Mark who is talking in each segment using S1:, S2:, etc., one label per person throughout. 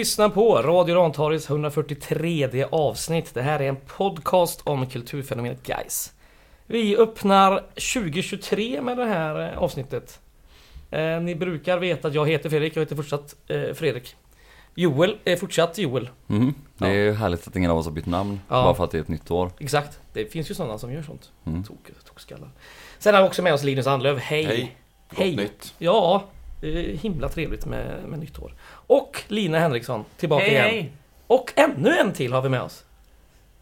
S1: Lyssnar på Radio Rantorgets 143 avsnitt. Det här är en podcast om kulturfenomenet Guys. Vi öppnar 2023 med det här eh, avsnittet. Eh, ni brukar veta att jag heter Fredrik, jag heter fortsatt eh, Fredrik. Joel är fortsatt Joel.
S2: Mm. Det är ju härligt att ingen av oss har bytt namn
S1: Ja.
S2: bara för att det är ett nytt år.
S1: Exakt. Det finns ju sådana som gör sånt.
S2: Mm.
S1: Tok, tokskallar. Sen har vi också med oss Linus Andlöv. Hej!
S3: Hej. Gott
S1: Hej.
S3: nytt.
S1: Ja, eh, himla trevligt med, med nytt år. Och Lina Henriksson tillbaka
S4: Hej
S1: igen.
S4: hej!
S1: Och ännu en till har vi med oss.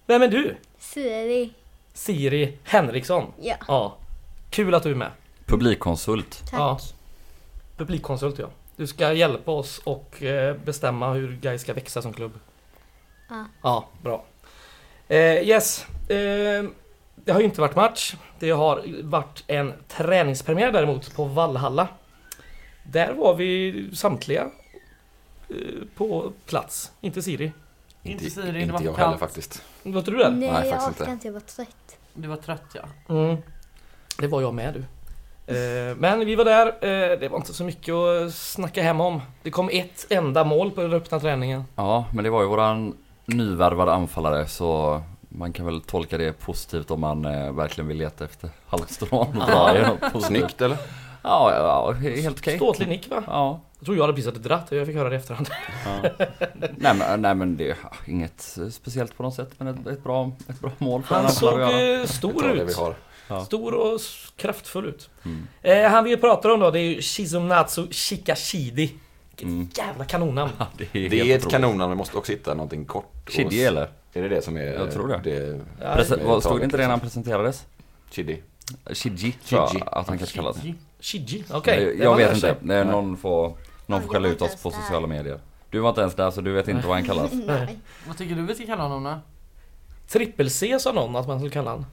S1: Vem är du?
S5: Siri.
S1: Siri Henriksson.
S5: Ja,
S1: Ja. Kul att du är med.
S2: Publikkonsult.
S5: tack.
S1: Ja. Publikkonsult ja. Du ska hjälpa oss och eh, bestämma hur Gais ska växa som klubb.
S5: Ja.
S1: Ja, bra. Eh, yes. Eh, det har ju inte varit match. Det har varit en träningspremiär däremot på Vallhalla. Där var vi samtliga på plats. Inte Siri.
S4: Inte Siri, det
S3: inte
S4: var
S3: jag
S4: kallt.
S3: heller faktiskt.
S1: Var inte du där?
S5: Nej,
S3: Nej,
S5: jag orkar
S3: inte.
S5: inte, jag var trött.
S4: Du var trött ja.
S1: Mm. Det var jag med du. Eh, Men vi var där, eh, det var inte så mycket att snacka hem om. Det kom ett enda mål på den öppna träningen.
S2: Ja, men det var ju våran nyvärvade anfallare så man kan väl tolka det positivt om man eh, verkligen vill leta efter halmstrån och dra i något positivt.
S3: Snyggt eller?
S2: Ja, ja, he- helt okej.
S1: Ståtlig nick va?
S2: Ja.
S1: Jag tror jag hade precis hade dratt, jag fick höra det i efterhand.
S2: ja. nej, men, nej men det är ja, inget speciellt på något sätt men ett, ett, bra, ett bra mål för
S1: Han såg eh, stor ut.
S3: har.
S2: Ja.
S1: Stor och kraftfull ut.
S2: Mm.
S1: Eh, han vi pratar om då, det är ju Shizunatsu Shikashidi. Vilket
S2: Mm.
S1: jävla kanonnamn.
S2: Ja, det är,
S3: Det är ett kanonnamn, vi måste också hitta någonting kort. och-
S2: Chidi eller?
S3: Är det det som är?
S2: Jag tror det.
S3: det
S1: Ja,
S2: Presen- stod det inte det när han presenterades?
S3: Chidi.
S2: Tror jag att han kanske kallas.
S4: Shiji.
S1: Okej.
S2: jag
S1: Det
S2: jag vet inte. Det är någon får, någon får skälla ut oss på sociala medier. Du var inte ens där så du vet inte vad han kallas.
S5: Nej.
S4: Vad tycker du vi ska kalla honom då?
S1: Trippel-C sa någon att man skulle kalla han.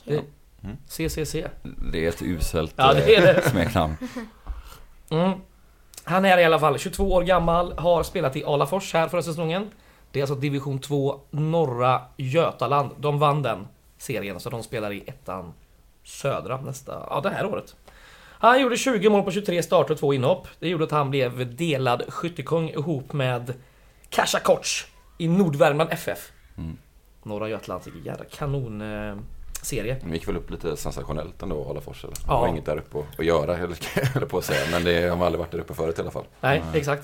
S5: Okej.
S3: Mm.
S1: CCC.
S2: Det är ett uselt
S1: Ja, det är det.
S2: eh, smeknamn.
S1: Mm. Han är i alla fall 22 år gammal, har spelat i Alafors här förra säsongen. Det är alltså division 2 norra Götaland. De vann den serien, så de spelar i ettan södra nästa, ja det här året. Han gjorde 20 mål på 23 starter och 2 inhopp. Det gjorde att han blev delad skyttekung ihop med Kasha Koch i Nordvärmland FF.
S2: Mm.
S1: Norra Götaland, vilken jävla kanon eh, serie.
S3: De gick väl upp lite sensationellt ändå, Alafors eller? Det
S1: Ja.
S3: var inget där uppe att- göra, eller eller på att säga. Men det har aldrig varit där uppe förut i alla fall.
S1: Nej,
S2: Nej.
S1: exakt.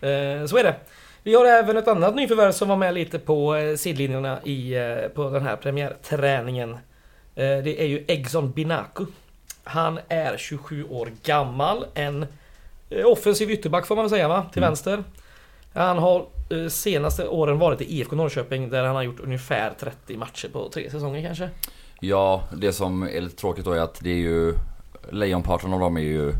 S1: Eh, så är det. Vi har även ett annat nyförvärv som var med lite på eh, sidlinjerna i, eh, på den här premiärträningen. Eh, det är ju Egson Binaku. Han är 27 år gammal. En eh, offensiv ytterback får man väl säga va? Till
S2: Mm.
S1: vänster. Han har eh, senaste åren varit i IFK Norrköping där han har gjort ungefär 30 matcher på tre säsonger kanske.
S2: Ja, det som är lite tråkigt då är att det är ju Lejonparten av dem är ju eh,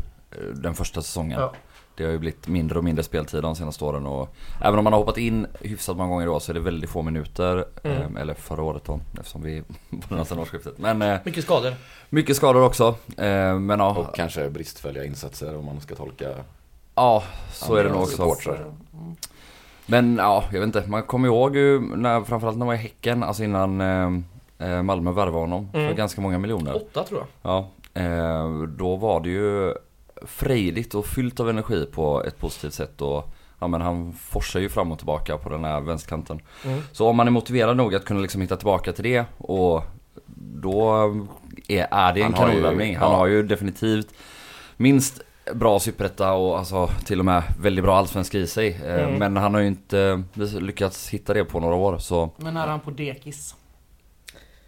S2: den första säsongen.
S1: Ja.
S2: Det har ju blivit mindre och mindre speltid de senaste åren och även om man har hoppat in hyfsat många gånger då så är det väldigt få minuter.
S1: Mm.
S2: Eh, eller förra året då eftersom vi den här årsskiftet. Men eh,
S1: Mycket skador.
S2: mycket skador också. Eh, men ja,
S3: Och kanske bristfälliga insatser om man ska tolka
S2: ja så är det nog också.
S3: supportrar.
S2: Men ja, jag vet inte. Man kommer ihåg ju när, framförallt när man var i Häcken, alltså innan eh, eh, Malmö värvade honom
S1: Mm.
S2: för ganska många miljoner.
S1: Åtta tror jag.
S2: Ja, eh, då var det ju frejdigt och fyllt av energi på ett positivt sätt och ja men han forsar ju fram och tillbaka på den här vänsterkanten.
S1: Mm.
S2: Så om man är motiverad nog att kunna liksom hitta tillbaka till det och då är, är det en kanonvärvning. Han har ju definitivt minst bra superetta och alltså till och med väldigt bra allsvenska i sig. Eh,
S1: Mm.
S2: Men han har ju inte lyckats hitta det på några år så
S4: Men är han på dekis?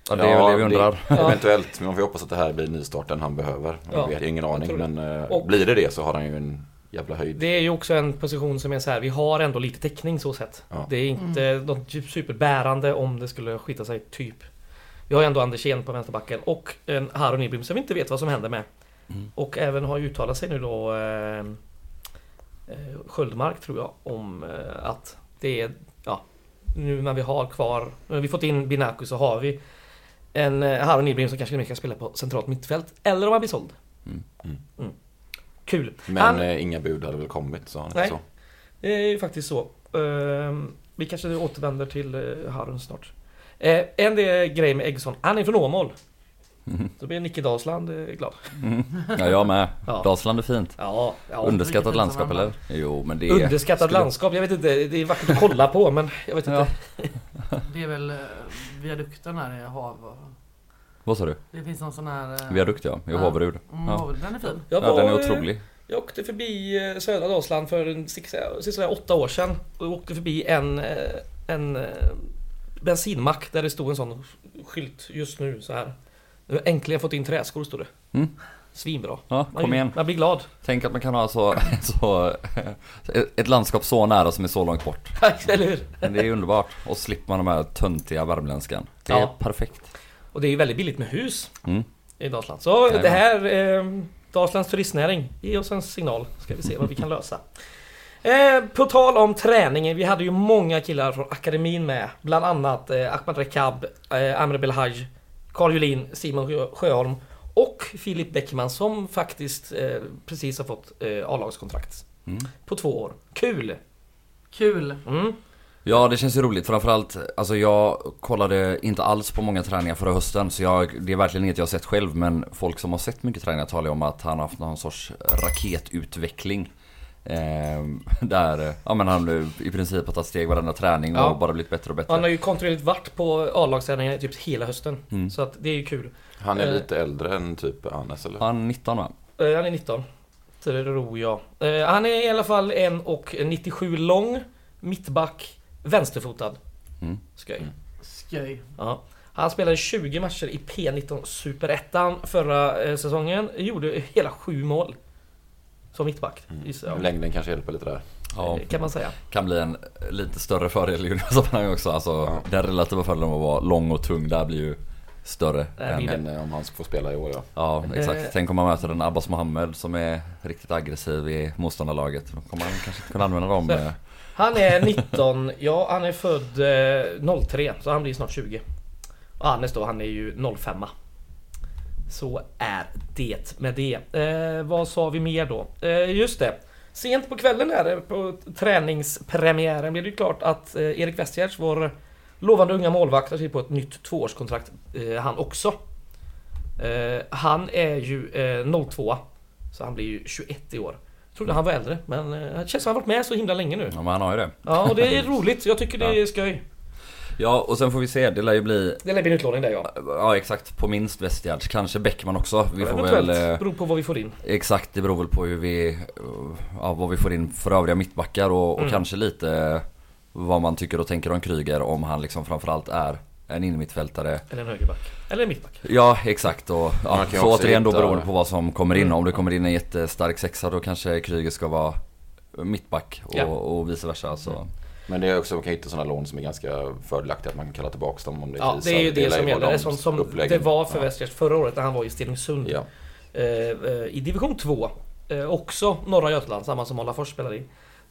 S2: Ja, det är väl det vi undrar.
S1: Ja.
S3: Eventuellt, men man får ju hoppas att det här blir nystarten han behöver.
S1: Ja,
S3: Jag vet ingen
S1: jag
S3: aning,
S1: det.
S3: men eh,
S1: Och-
S3: blir det det så har han ju en jävla höjd.
S1: Det är ju också en position som är så här. vi har ändå lite täckning så sett.
S3: Ja.
S1: Det är inte något superbärande om det skulle skita sig, typ. Vi har ju ändå Andersén på vänsterbacken och en Haro Nyblom som vi inte vet vad som händer med.
S2: Mm.
S1: Och även har ju uttalat sig nu då eh, eh, Sköldmark tror jag om eh, att det är, ja, nu när vi har kvar, nu har vi fått in Binaku så har vi en eh, Haro Nyblom som kanske mer kan spela på centralt mittfält. Eller om han blir såld.
S2: Mm.
S3: Mm.
S1: Kul.
S3: Men
S1: Han-
S3: eh, inga bud hade väl kommit, sa han
S1: Nej.
S3: så?
S1: Det är ju faktiskt så. Ehm, vi kanske återvänder till uh, Harun snart. Eh, en del grej med Eggsson, han är från Åmål. Då blir Nicke Dalsland eh, glad.
S2: Ja jag med.
S1: Ja.
S2: Dalsland är fint.
S1: Ja, ja.
S2: Underskattat landskap eller? Jo men det är...
S1: Underskattat
S2: skulle-
S1: landskap, jag vet inte. Det är vackert att kolla på men jag vet inte.
S2: Ja.
S4: Det är väl eh, viadukten här i hav.
S2: Vad sa du?
S4: Det finns någon sån här... eh,
S2: Viadukt ja, i
S4: Ja.
S2: Håverud.
S4: Mm,
S2: Ja.
S4: Den är fin.
S1: Jag,
S2: Ja den är
S1: var,
S2: otrolig.
S1: Jag åkte förbi södra Dalsland för en, sista åtta år sedan. Och jag åkte förbi en, en bensinmack där det stod en sån skylt just nu så här. Nu har jag äntligen fått in träskor stod det.
S2: Mm.
S1: Svinbra.
S2: Ja,
S1: Man-
S2: kom igen.
S1: Man blir glad.
S2: Tänk att man kan ha så, så ett landskap så nära som är så långt bort.
S1: Eller hur?
S2: Men det är underbart. Och slipper man de här töntiga värmländskan. Det är
S1: Ja.
S2: perfekt.
S1: Och det är ju väldigt billigt med hus
S2: Mm.
S1: i Dalsland. Så
S2: Jajamän.
S1: det här, eh, Dalslands turistnäring, ge oss en signal. Ska vi se vad vi kan lösa. Eh, på tal om träningen, vi hade ju många killar från akademin med. Bland annat eh, Ahmad Rekab, eh, Amr Belhaj, Carl Julin, Simon Sjö- Sjöholm och Filip Bäckman som faktiskt eh, precis har fått eh, A-lagskontrakt.
S2: Mm.
S1: På två år. Kul!
S4: Kul.
S1: Mm.
S2: Ja det känns ju roligt framförallt Alltså jag kollade inte alls på många träningar förra hösten så jag, det är verkligen inget jag har sett själv men folk som har sett mycket träningar talar om att han har haft någon sorts raketutveckling ehm, Där, eh, ja men han nu i princip har tagit steg varenda träning och
S1: Ja.
S2: bara blivit bättre och bättre
S1: Han har ju kontinuerligt varit på A-lagsträningar typ hela hösten.
S2: Mm.
S1: Så att det är ju kul.
S3: Han är
S1: Eh.
S3: lite äldre än typ Hannes eller?
S2: Han är 19 va?
S1: Eh, han är 19. Tror jag. Eh, han är i alla fall en och 97 lång, mittback, vänsterfotad.
S2: Mm.
S1: Skoj.
S3: Mm.
S4: Sköj.
S1: Ja. Han spelade 20 matcher i P19 Superettan förra eh, säsongen. Gjorde hela sju mål. Som mittback. jag.
S3: Längden kanske hjälper lite där.
S2: Ja,
S1: Eh, Kan man säga.
S2: kan bli en lite större fördel i juniorsammanhang också Alltså
S3: Ja.
S2: den relativa fördelen av att vara lång och tung där blir ju större än.
S3: Men eh, om han ska få spela i år ja.
S2: Ja exakt,
S1: Eh.
S2: tänk om man möter en Abbas Mohammed som är riktigt aggressiv i motståndarlaget Då kommer man kanske inte kunna använda dem
S1: Så-
S2: eh,
S1: Han är 19, ja han är född eh, 03 så han blir snart 20. Och Hannes då, han är ju 05 Så är det med det. Eh, vad sa vi mer då? Eh, just det. Sent på kvällen där på träningspremiären blev det ju klart att eh, Erik Westgärds, vår lovande unga målvakt, har skrivit på ett nytt tvåårskontrakt eh, han också. Eh, han är ju eh, 02 så han blir ju 21 i år. Trodde han var äldre men eh, det känns som han varit med så himla länge nu.
S2: Ja men han har ju det
S1: Ja, och det är roligt. Jag tycker det är skoj.
S2: Ja och sen får vi se, det lär ju bli
S1: Det lär bli en utlåning där ja.
S2: Ja exakt, på minst Westgärds, kanske Bäckman också Vi får väl eh,
S1: Beror på vad vi får in.
S2: Exakt, det beror väl på hur vi, eh, ja, vad vi får in för övriga mittbackar och, och
S1: Mm.
S2: kanske lite eh, vad man tycker och tänker om Kryger om han liksom framförallt är en innermittfältare
S1: Eller en högerback. Eller en mittback.
S2: Ja exakt och ja, så återigen då beroende på vad som kommer in.
S1: Mm.
S2: Om det kommer in en jättestark sexa då kanske Kryger ska vara mittback och,
S1: Ja.
S2: och vice versa. Så.
S3: Men det är också, man kan hitta sådana lån som är ganska fördelaktiga. Att man kan kalla tillbaka dem om det
S1: Ja,
S3: krisar.
S1: det är ju det som gäller. Är som, som
S3: uppläggen.
S1: det var för
S3: ja.
S1: Westgärds förra året när han var i Stenungsund.
S3: Ja.
S1: Eh, eh, I division 2. Eh, också norra Götaland, samma som Alafors spelar i.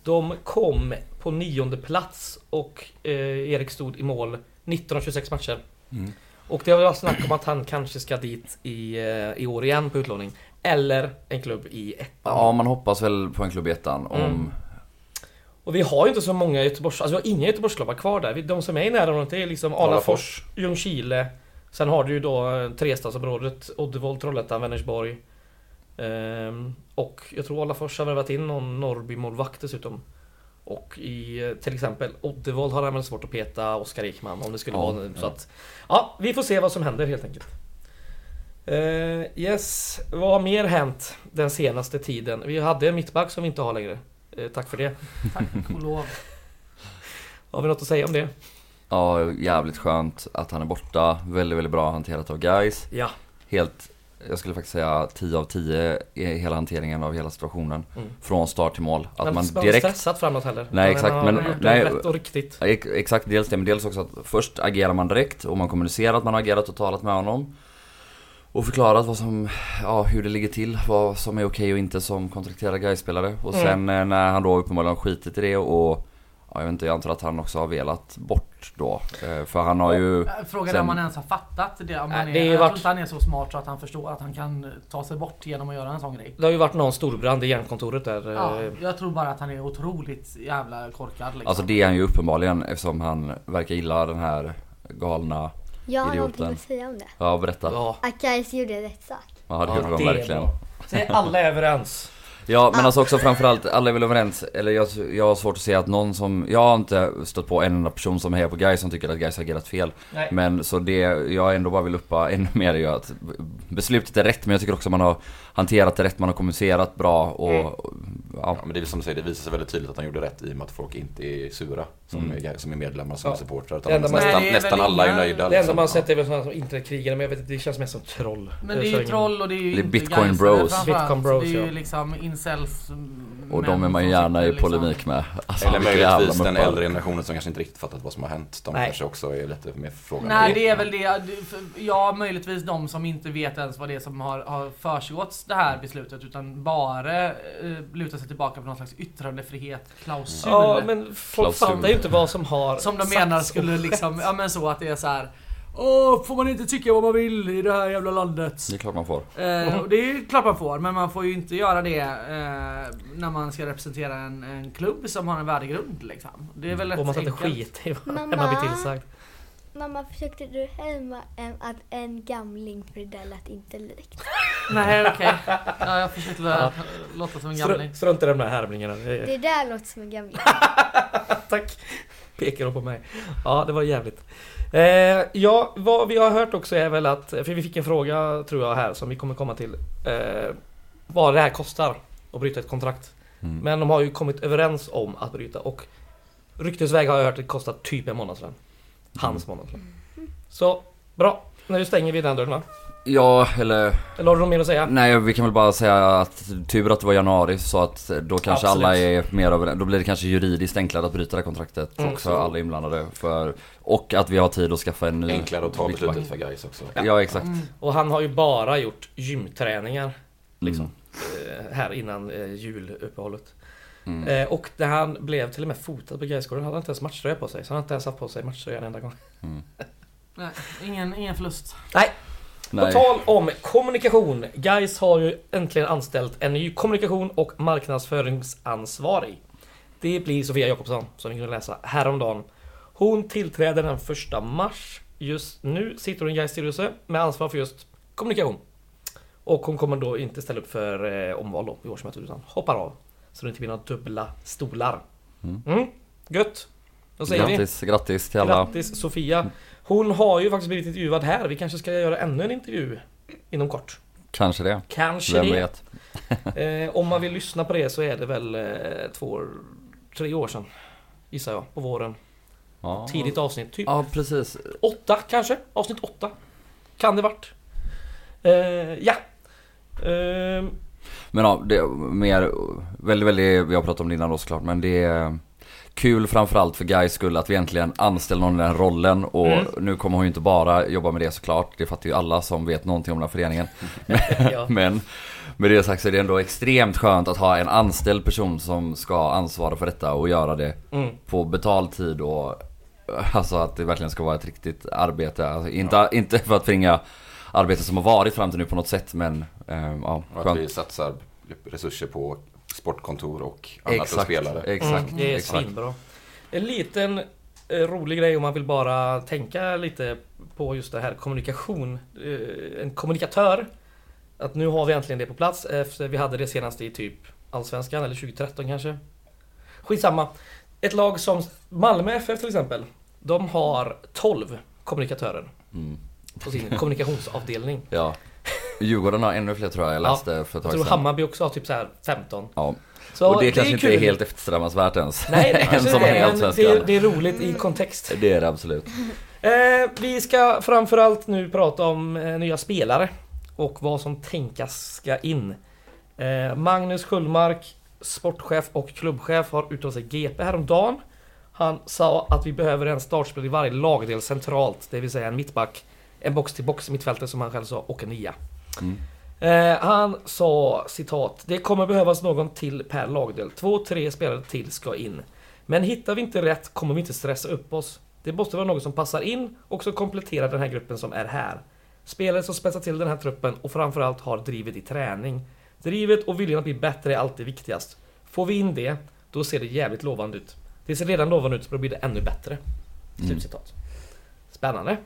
S1: De kom på nionde plats och eh, Erik stod i mål 19 av 26 matcher.
S2: Mm.
S1: Och det har varit snack om att han kanske ska dit i, eh, i år igen på utlåning. Eller en klubb i ettan.
S2: Ja man hoppas väl på en klubb i ettan om
S1: Mm. Och vi har ju inte så många Göteborgs... Alltså vi har inga Göteborgsklubbar kvar där. De som är i närområdet det är liksom Alafors, Ljungskile. Sen har du ju då eh, Trestadsområdet, Oddevold, Trollhättan, Vänersborg. Ehm, och jag tror Alafors har värvat in någon Norrby-målvakt dessutom. Och i eh, till exempel Oddevold har han väl svårt att peta Oskar Ekman om det skulle
S2: Ja,
S1: vara så
S2: ja.
S1: att... Ja, vi får se vad som händer helt enkelt. Eh, yes, vad har mer hänt den senaste tiden? Vi hade en mittback som vi inte har längre. Eh, tack för det.
S4: Tack och lov.
S1: Har vi något att säga om det?
S2: Ja jävligt skönt att han är borta. Väldigt väldigt bra hanterat av guys.
S1: Ja.
S2: Helt, jag skulle faktiskt säga 10 av 10 i hela hanteringen av hela situationen.
S1: Mm.
S2: Från start till mål. Att
S1: Men
S2: man direkt
S1: stressat framåt heller.
S2: Nej, exakt, men- nej.
S1: rätt och riktigt.
S2: Exakt, dels det men dels också att först agerar man direkt och man kommunicerar att man har agerat och talat med honom. Och förklarat vad som, ja hur det ligger till, vad som är okej och inte som kontrakterad Gais-spelare. Och
S1: Mm.
S2: sen eh, när han då uppenbarligen har skitit i det och Ja, jag vet inte, jag antar att han också har velat bort då. Eh, För han har ju...
S4: Äh, Frågan är om han ens har fattat det. Om han är,
S1: det är
S4: jag
S1: varit-
S4: tror inte han är så smart så att han förstår att han kan ta sig bort genom att göra en sån grej.
S1: Det har ju varit någon storbrand i järnkontoret där.
S4: Ja,
S1: eh,
S4: jag tror bara att han är otroligt jävla korkad liksom.
S2: Alltså det är han ju uppenbarligen eftersom han verkar gilla den här galna
S5: Jag har
S2: Idioten.
S5: någonting att säga om det.
S2: Ja, berätta.
S1: Ja,
S5: Att Gais gjorde rätt sak.
S2: Ja, det
S1: ja,
S2: gjorde de
S1: är
S2: verkligen.
S1: bra. Så alla är överens.
S2: Ja, men alltså också framförallt, alla är väl överens, eller jag, jag har svårt att se att någon som, jag har inte stött på en enda person som hejar på Gais som tycker att Gais har agerat fel.
S1: Nej.
S2: Men så det jag ändå bara vill uppa ännu mer är ju att beslutet är rätt men jag tycker också man har hanterat det rätt, man har kommunicerat bra och
S1: Mm.
S2: ja,
S3: Ja, men det är som du säger, det visar sig väldigt tydligt att han gjorde rätt i och med att folk inte är sura som,
S2: Mm.
S3: är, som är medlemmar, som
S1: Ja.
S3: är supportrar. Utan nästan,
S4: är
S3: nästan alla är nöjda.
S1: Det enda
S3: liksom.
S1: man sett är väl sådana som internetkrigare, men jag vet inte, det känns mest som troll.
S4: Men det är ju troll och det är ju
S2: Det är
S4: inte
S2: Bitcoin bros.
S1: Bitcoin bros,
S4: Det är ju
S1: ja.
S4: liksom incels
S2: och de är man ju gärna i
S4: liksom-
S2: polemik med. Alltså,
S3: Eller möjligtvis den äldre generationen som kanske inte riktigt fattat vad som har hänt. De
S1: Nej.
S3: kanske också är lite mer frågande.
S4: Nej det är väl det, ja möjligtvis de som inte vet ens vad det är som har, har försiggått det här beslutet utan bara eh, lutar sig tillbaka på någon slags yttrandefrihet klausul.
S1: Ja, men folk
S2: Klausul.
S1: fattar ju inte vad som har
S4: Som de menar skulle liksom, ja men så att det är så här. Åh, får man inte tycka vad man vill i det här jävla landet?
S2: Det är klart man får.
S4: Eh, och det är ju klart man får, men man får ju inte göra det eh, när man ska representera en, en klubb som har en värdegrund liksom. Det är väl rätt
S1: Och man ska inte skita i vad
S5: Mamma.
S1: man blir tillsagd.
S5: Mamma, försökte du härma en, att en gamling för det lät inte likt?
S4: Nej okej. Ja, jag försökte
S1: Ja.
S4: låta som en gamling.
S1: Str- Strunt i de där härmningarna. Det är-
S5: Det där låter som en gamling.
S1: Tack! Pekar de på mig. Ja, det var jävligt. Eh, ja, vad vi har hört också är väl att, för vi fick en fråga tror jag här som vi kommer komma till. Eh, vad det här kostar att bryta ett kontrakt.
S2: Mm.
S1: Men de har ju kommit överens om att bryta och ryktesväg har jag hört att det kostar typ en månadslön. Hans månadslön. Så, bra. Nu stänger vi den dörren va?
S2: Ja, eller
S1: Eller har du något mer att säga?
S2: nej vi kan väl bara säga att tur att det var januari så att då kanske
S1: Absolut.
S2: alla är mer överens. Då blir det kanske juridiskt enklare att bryta det här kontraktet
S1: Mm.
S2: också alla inblandade. För, och att vi har tid att skaffa en ny
S3: Enklare att ta beslutet för guys också.
S2: Ja, exakt.
S4: Mm.
S1: Och han har ju bara gjort gymträningar
S2: Liksom.
S1: eh, här innan eh, juluppehållet.
S2: Mm.
S1: Eh, och där han blev till och med fotad på Gaisgården hade han inte ens matchtröja på sig. Så han har inte ens haft på sig matchtröja en enda gång.
S2: Mm.
S4: Nej, ingen, ingen förlust.
S1: Nej, på tal om kommunikation. Gais har ju äntligen anställt en ny kommunikation och marknadsföringsansvarig. Det blir Sofia Jakobsson som vi kunde läsa häromdagen. Hon tillträder den första mars. Just nu sitter hon i Gais styrelse med ansvar för just kommunikation. Och hon kommer då inte ställa upp för eh, omval då i årsmötet utan hoppar av. Så det inte blir några dubbla stolar.
S2: Mm.
S1: Mm, gött! Då säger vi.
S2: Grattis, grattis till alla.
S1: Grattis Sofia! Hon har ju faktiskt blivit intervjuad här. Vi kanske ska göra ännu en intervju inom kort.
S2: Kanske det.
S1: Kanske
S2: Vem
S1: det.
S2: vet.
S1: Eh, om man vill lyssna på det så är det väl eh, två, tre år sedan. Gissar jag, på våren.
S2: Ja.
S1: Tidigt avsnitt, typ
S2: Ja, precis.
S1: åtta kanske? Avsnitt åtta. Kan det varit. Eh, ja. Eh,
S2: Men ja, det är mer, väldigt, väldigt, vi har pratat om det innan då såklart, men det är kul framförallt för Guys skull att vi äntligen anställer någon i den rollen och
S1: Mm.
S2: nu kommer hon ju inte bara jobba med det såklart, det fattar ju alla som vet någonting om den här föreningen.
S1: ja.
S2: Men med det sagt så är det ändå extremt skönt att ha en anställd person som ska ansvara för detta och göra det
S1: Mm.
S2: på betald tid och alltså att det verkligen ska vara ett riktigt arbete. Alltså, inte, inte för att förringa arbetet som har varit fram till nu på något sätt men eh, ja,
S3: Och att vi satsar resurser på sportkontor och annat och
S2: Exakt,
S3: spelare.
S2: exakt,
S1: Mm, det är
S2: exakt.
S1: svinbra. En liten eh, rolig grej om man vill bara tänka lite på just det här kommunikation. Eh, en kommunikatör. Att nu har vi äntligen det på plats efter vi hade det senast i typ Allsvenskan eller 2013 kanske. Skitsamma. Ett lag som Malmö FF till exempel. De har 12 kommunikatörer
S2: Mm.
S1: på sin kommunikationsavdelning.
S2: Ja. Djurgården har ännu fler tror jag, jag
S1: Ja.
S2: läste för ett
S1: Jag
S2: tag
S1: tror
S2: sedan.
S1: Hammarby också har typ så här 15.
S2: Ja.
S1: Så
S2: och det, kanske inte är helt eftersträvansvärt ens.
S1: Nej, det
S2: Än
S1: kanske
S2: som
S1: inte
S2: är i
S1: är, men det, det är roligt i kontext.
S2: Det är det absolut.
S1: Eh, vi ska framförallt nu prata om eh, nya spelare och vad som tänkas ska in. Eh, Magnus Sköldmark, sportchef och klubbchef, har uttalat sig GP häromdagen. Han sa att vi behöver en startspelare i varje lagdel centralt, det vill säga en mittback, en box-till-box mittfältare som han själv sa och en nia.
S2: Mm.
S1: Eh, han sa citat Det kommer behövas någon till per lagdel. Två, tre spelare till ska in. Men hittar vi inte rätt kommer vi inte stressa upp oss. Det måste vara något som passar in och som kompletterar den här gruppen som är här. Spelare som spetsar till den här truppen och framförallt har drivet i träning. Drivet och viljan att bli bättre är alltid viktigast. Får vi in det, då ser det jävligt lovande ut. Det ser redan lovande ut, så då blir det ännu bättre.
S2: Mm.
S1: Slutcitat. Spännande.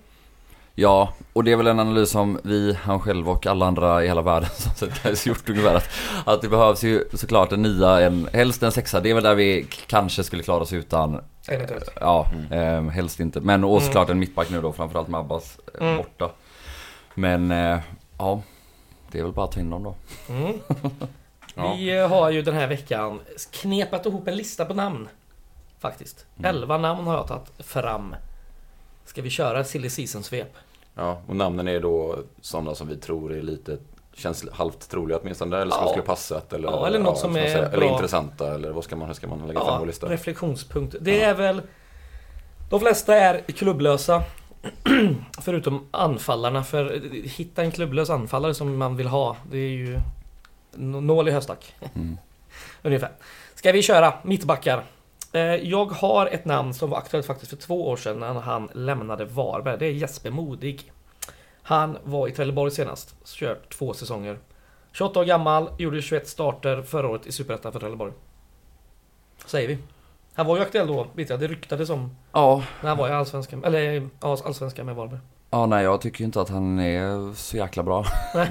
S2: Ja, och det är väl en analys som vi, han själv och alla andra i hela världen som sett Gais gjort ungefär att, att det behövs ju såklart en nia, en, helst en sexa. Det är väl där vi kanske skulle klara oss utan,
S1: Eventuellt.
S2: ja, eh, helst inte. Men och
S1: Mm.
S2: såklart en mittback nu då, framförallt med Abbas eh,
S1: Mm.
S2: borta. Men, eh, ja, det är väl bara att ta in dem då.
S1: Mm.
S3: Ja.
S1: Vi har ju den här veckan knepat ihop en lista på namn. Faktiskt.
S2: Mm.
S1: Elva namn har jag tagit fram. Ska vi köra silly season-svep?
S3: Ja, och namnen är då sådana som vi tror är lite Känns halvt troliga åtminstone, eller som
S1: Ja.
S3: skulle passat eller,
S1: Ja, eller något som
S3: ska man
S1: är
S3: säga. Eller intressanta, eller vad ska man, hur ska man lägga fram vår lista?
S1: reflektionspunkt. Det är väl... De flesta är klubblösa. Förutom anfallarna. För hitta en klubblös anfallare som man vill ha. Det är ju... nå- Nål i höstack.
S2: Mm.
S1: Ungefär. Ska vi köra mittbackar? Eh, Jag har ett namn som var aktuellt faktiskt för två år sedan när han lämnade Varberg. Det är Jesper Modig. Han var i Trelleborg senast. Kört två säsonger. 28 år gammal, gjorde 21 starter förra året i Superettan för Trelleborg. Säger vi. Han var ju aktuell då, vet jag. Det ryktades om
S2: Ja,
S1: när han var i Allsvenskan. Eller ja, Allsvenskan med Varberg.
S2: Ja nej jag tycker ju inte att han är så jäkla bra.
S1: Nej.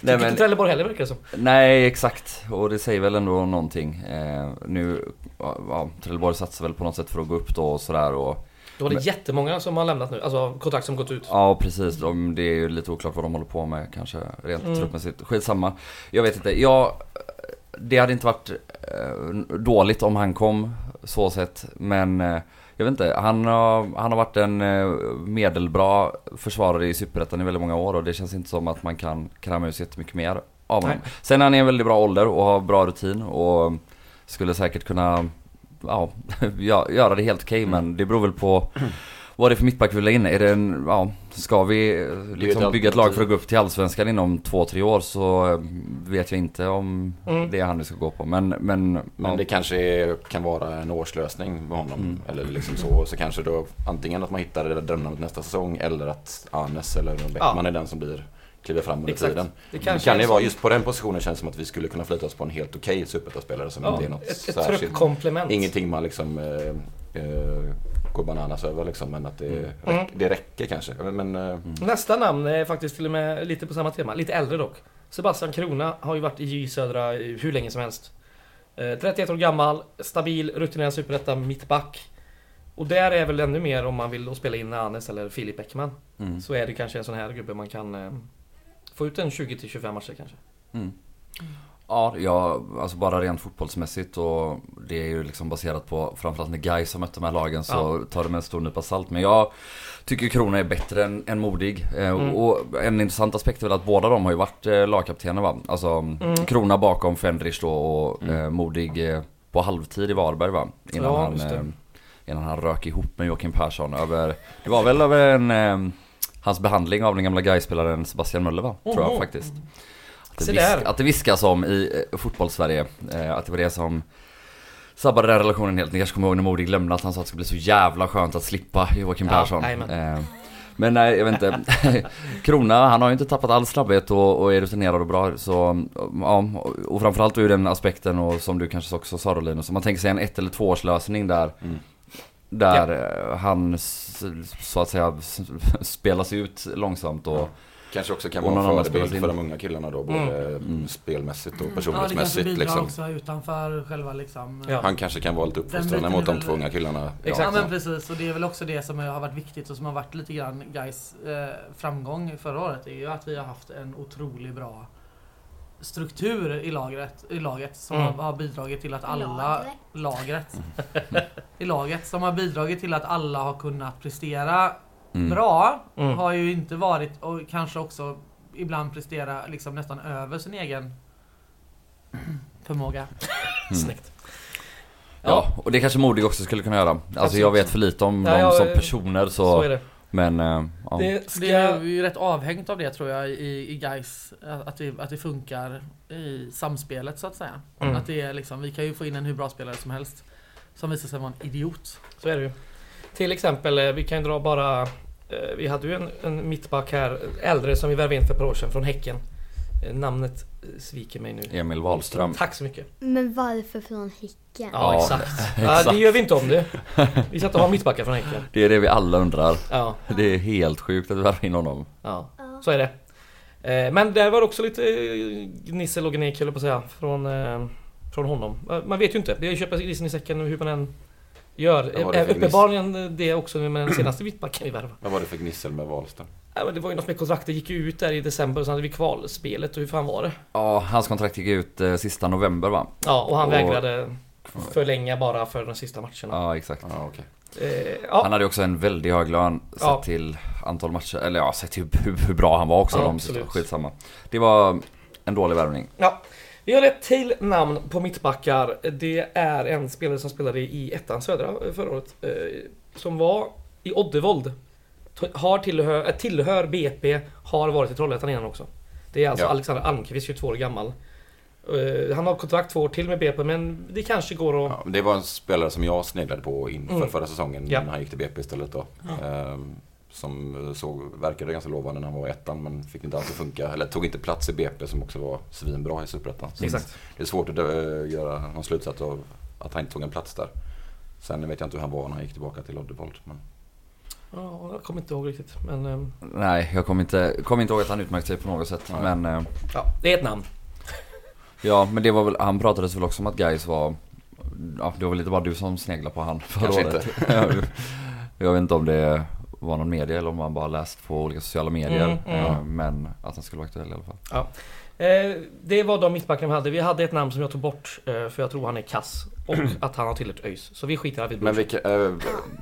S2: nej, men,
S1: inte Trelleborg heller verkar det som.
S2: nej exakt, och det säger väl ändå någonting. Eh, nu, ja, Trelleborg satsar väl på något sätt för att gå upp då och sådär och
S1: Då var det
S2: Men-
S1: jättemånga som har lämnat nu. Alltså kontrakt som gått ut.
S2: Ja precis, de, det är ju lite oklart vad de håller på med kanske rent
S1: Mm.
S2: truppmässigt. Skitsamma. Jag vet inte, jag... Det hade inte varit eh, dåligt om han kom, så sett. Men eh, jag vet inte, han har, han har varit en eh, medelbra försvarare i Superettan i väldigt många år och det känns inte som att man kan kräma ut jättemycket mer av honom.
S1: Nej.
S2: Sen är han i en väldigt bra ålder och har bra rutin och skulle säkert kunna ja, gö- göra det helt okej men det beror väl på vad det är för mittback vi vill in. Är det en, ja, ska vi eh, liksom bygga ett lag för att gå upp till Allsvenskan inom två, tre år så eh, vet jag inte om
S1: Mm.
S2: det är han vi ska gå på. Men, men,
S3: Men
S2: ja.
S3: det kanske är, kan vara en årslösning med honom.
S2: Mm.
S3: Eller liksom så. Så kanske då antingen att man hittar det där drömnamnet nästa säsong eller att Anes eller Bäckman är den som blir kliver fram under
S1: Exakt.
S3: tiden.
S1: Det
S3: Det kan ju vara just på den positionen känns det som att vi skulle kunna flytta oss på en helt okej superettan-spelare som
S1: Ja,
S3: inte är något
S1: ett, ett
S3: särskilt. Ingenting man liksom eh, eh, går bananas över liksom. Men att det,
S1: Mm.
S3: räck, det räcker kanske. Men eh,
S1: Nästa namn är faktiskt till och med lite på samma tema. Lite äldre dock. Sebastian Krona har ju varit i J Södra hur länge som helst. Eh, 31 år gammal, stabil, rutinerad superetta, mittback. Och där är väl ännu mer om man vill spela in Anes eller Filip Bäckman.
S2: Mm.
S1: Så är det kanske en sån här gubbe man kan eh, få ut en 20-25 matcher kanske.
S2: Mm. Ja, ja, alltså bara rent fotbollsmässigt och det är ju liksom baserat på framförallt när Gais har mött de här lagen så tar det med en stor nypa salt. Men jag tycker Krona är bättre än, än Modig. Eh,
S1: Mm.
S2: Och en intressant aspekt är väl att båda de har ju varit eh, lagkaptener va? Alltså
S1: Mm.
S2: Krona bakom Fendrich då och
S3: Mm.
S2: eh, Modig eh, på halvtid i Varberg va? Innan,
S1: Ja,
S2: han, innan han rök ihop med Joakim Persson över, det var väl över en, eh, hans behandling av den gamla Gais-spelaren Sebastian Möller va? Tror jag faktiskt. Att det, visk, att det viskas om i eh, fotbollssverige, eh, att det var det som sabbade den relationen helt. Ni kanske kommer ihåg när Modig lämnade att han sa att det skulle bli så jävla skönt att slippa Joakim
S1: Ja,
S2: Persson. Eh, men nej, jag vet inte. Krona, han har ju inte tappat all snabbhet och, och är rutinerad och bra. Så, ja, och framförallt ur den aspekten och som du kanske också sa då Linus, om man tänker sig en ett eller tvåårslösning där
S3: Mm.
S2: Där eh, han så att säga spelas ut långsamt och
S3: kanske också kan vara
S2: någon annan
S3: en förebild för de unga killarna då. Både
S2: Mm.
S3: spelmässigt och
S4: Ja, det kanske
S3: personlighetsmässigt. liksom.
S4: också utanför själva liksom...
S1: Ja.
S3: Han kanske kan vara lite uppfostrande mot de
S4: väl-
S3: två unga killarna.
S1: Exakt.
S4: Ja men precis, och det är väl också det som har varit viktigt och som har varit lite grann Gais eh, framgång förra året. är ju att vi har haft en otroligt bra struktur i lagret, i laget som
S1: Mm.
S4: har, har bidragit till att alla...
S5: Lagret?
S4: Lagret. I laget som har bidragit till att alla har kunnat prestera
S2: mm.
S4: bra.
S1: Mm.
S4: Har ju inte varit och kanske också ibland prestera liksom nästan över sin egen förmåga.
S2: Mm.
S1: Snyggt.
S2: Ja, och det kanske Modig också skulle kunna göra. Alltså
S1: Absolut.
S2: jag vet för lite om
S1: Ja,
S2: dem som personer så,
S1: Så är det.
S2: men eh, ja.
S1: Det ska...
S4: Det är ju rätt avhängt av det tror jag i, i guys att det, att det funkar i samspelet så att säga.
S1: Mm.
S4: Att det är liksom, vi kan ju få in en hur bra spelare som helst som visar sig vara en idiot.
S1: Så är det ju. Till exempel, eh, vi kan ju dra bara... eh, Vi hade ju en, en mittback här, äldre, som vi värvade in för ett par år sedan från Häcken. Eh, Namnet eh, sviker mig nu.
S2: Emil Wahlström.
S1: Tack så mycket.
S5: Men varför från Häcken?
S1: Ja,
S2: Ja,
S1: exakt. Ja, det gör vi inte om det. Vi ska inte ha mittbackar från Häcken.
S2: Det är det vi alla undrar.
S1: Ja,
S2: Det är helt sjukt att vi värvar in honom.
S1: ja.
S5: Ja.
S1: Så är det. Men där var det också lite gnissel och gnek höll på att säga. Från, från honom. Man vet ju inte. Det är ju köpa grisen i säcken hur man än gör.
S3: Det för
S1: Uppenbarligen det också med den senaste mittbacken vi värvade.
S3: Vad var det för gnissel med Wahlström?
S1: Ja, men det var ju något med kontraktet gick ju ut där i december och sen hade vi kvalspelet och hur fan var det?
S2: Ja, hans kontrakt gick ut eh, sista november va?
S1: Ja, och han
S2: Och-
S1: vägrade förlänga bara för de sista matcherna.
S2: Ja, exakt.
S3: Ja, okej.
S1: Eh, ja.
S2: Han hade också en väldigt hög lön sett
S1: Ja.
S2: till antal matcher, eller ja, sett till hur, hur bra han var också.
S1: Ja,
S2: de
S1: absolut.
S2: Skitsamma. Det var en dålig värvning.
S1: Ja, vi har ett till namn på mittbackar. Det är en spelare som spelade i ettan södra eh, förra året. eh, Som var i Oddevold. Har tillhör, äh, tillhör BP, har varit i Trollhättan innan också. Det är alltså
S3: Ja.
S1: Alexander Almqvist, 22 år gammal. Eh, Han har kontrakt två år till med BP men det kanske går att...
S3: Ja, det var en spelare som jag sneglade på inför
S1: Mm.
S3: förra säsongen
S1: Ja.
S3: när han gick till BP istället då. Ehm, som såg, verkade ganska lovande när han var i ettan men fick inte alltid funka. Eller tog inte plats i BP som också var svinbra i Superettan.
S1: Exakt.
S3: Det är svårt att eh, göra någon slutsats av att han inte tog en plats där. Sen vet jag inte hur han var när han gick tillbaka till Oddevold. Men...
S1: Ja, jag kommer inte ihåg riktigt. Men eh,
S2: Nej, jag kommer inte, kommer inte ihåg att han utmärkt sig på något sätt.
S3: Nej.
S2: Men eh,
S1: ja, det är ett namn.
S2: ja, men det var väl, han pratades väl också om att Gais var Ja, det var väl inte bara du som sneglade på han förra
S3: Kanske
S2: året. jag, jag vet inte om det var någon media eller om man bara läst på olika sociala medier.
S1: Mm, mm.
S2: Eh, Men att han skulle vara aktuell i alla fall.
S1: Eh, det var de mittbackarna vi hade. Vi hade ett namn som jag tog bort eh, för jag tror han är kass. Och att han har tillhört ÖIS. Så vi skiter i Arvid
S3: Men
S1: Brorsson.
S3: vilka, eh,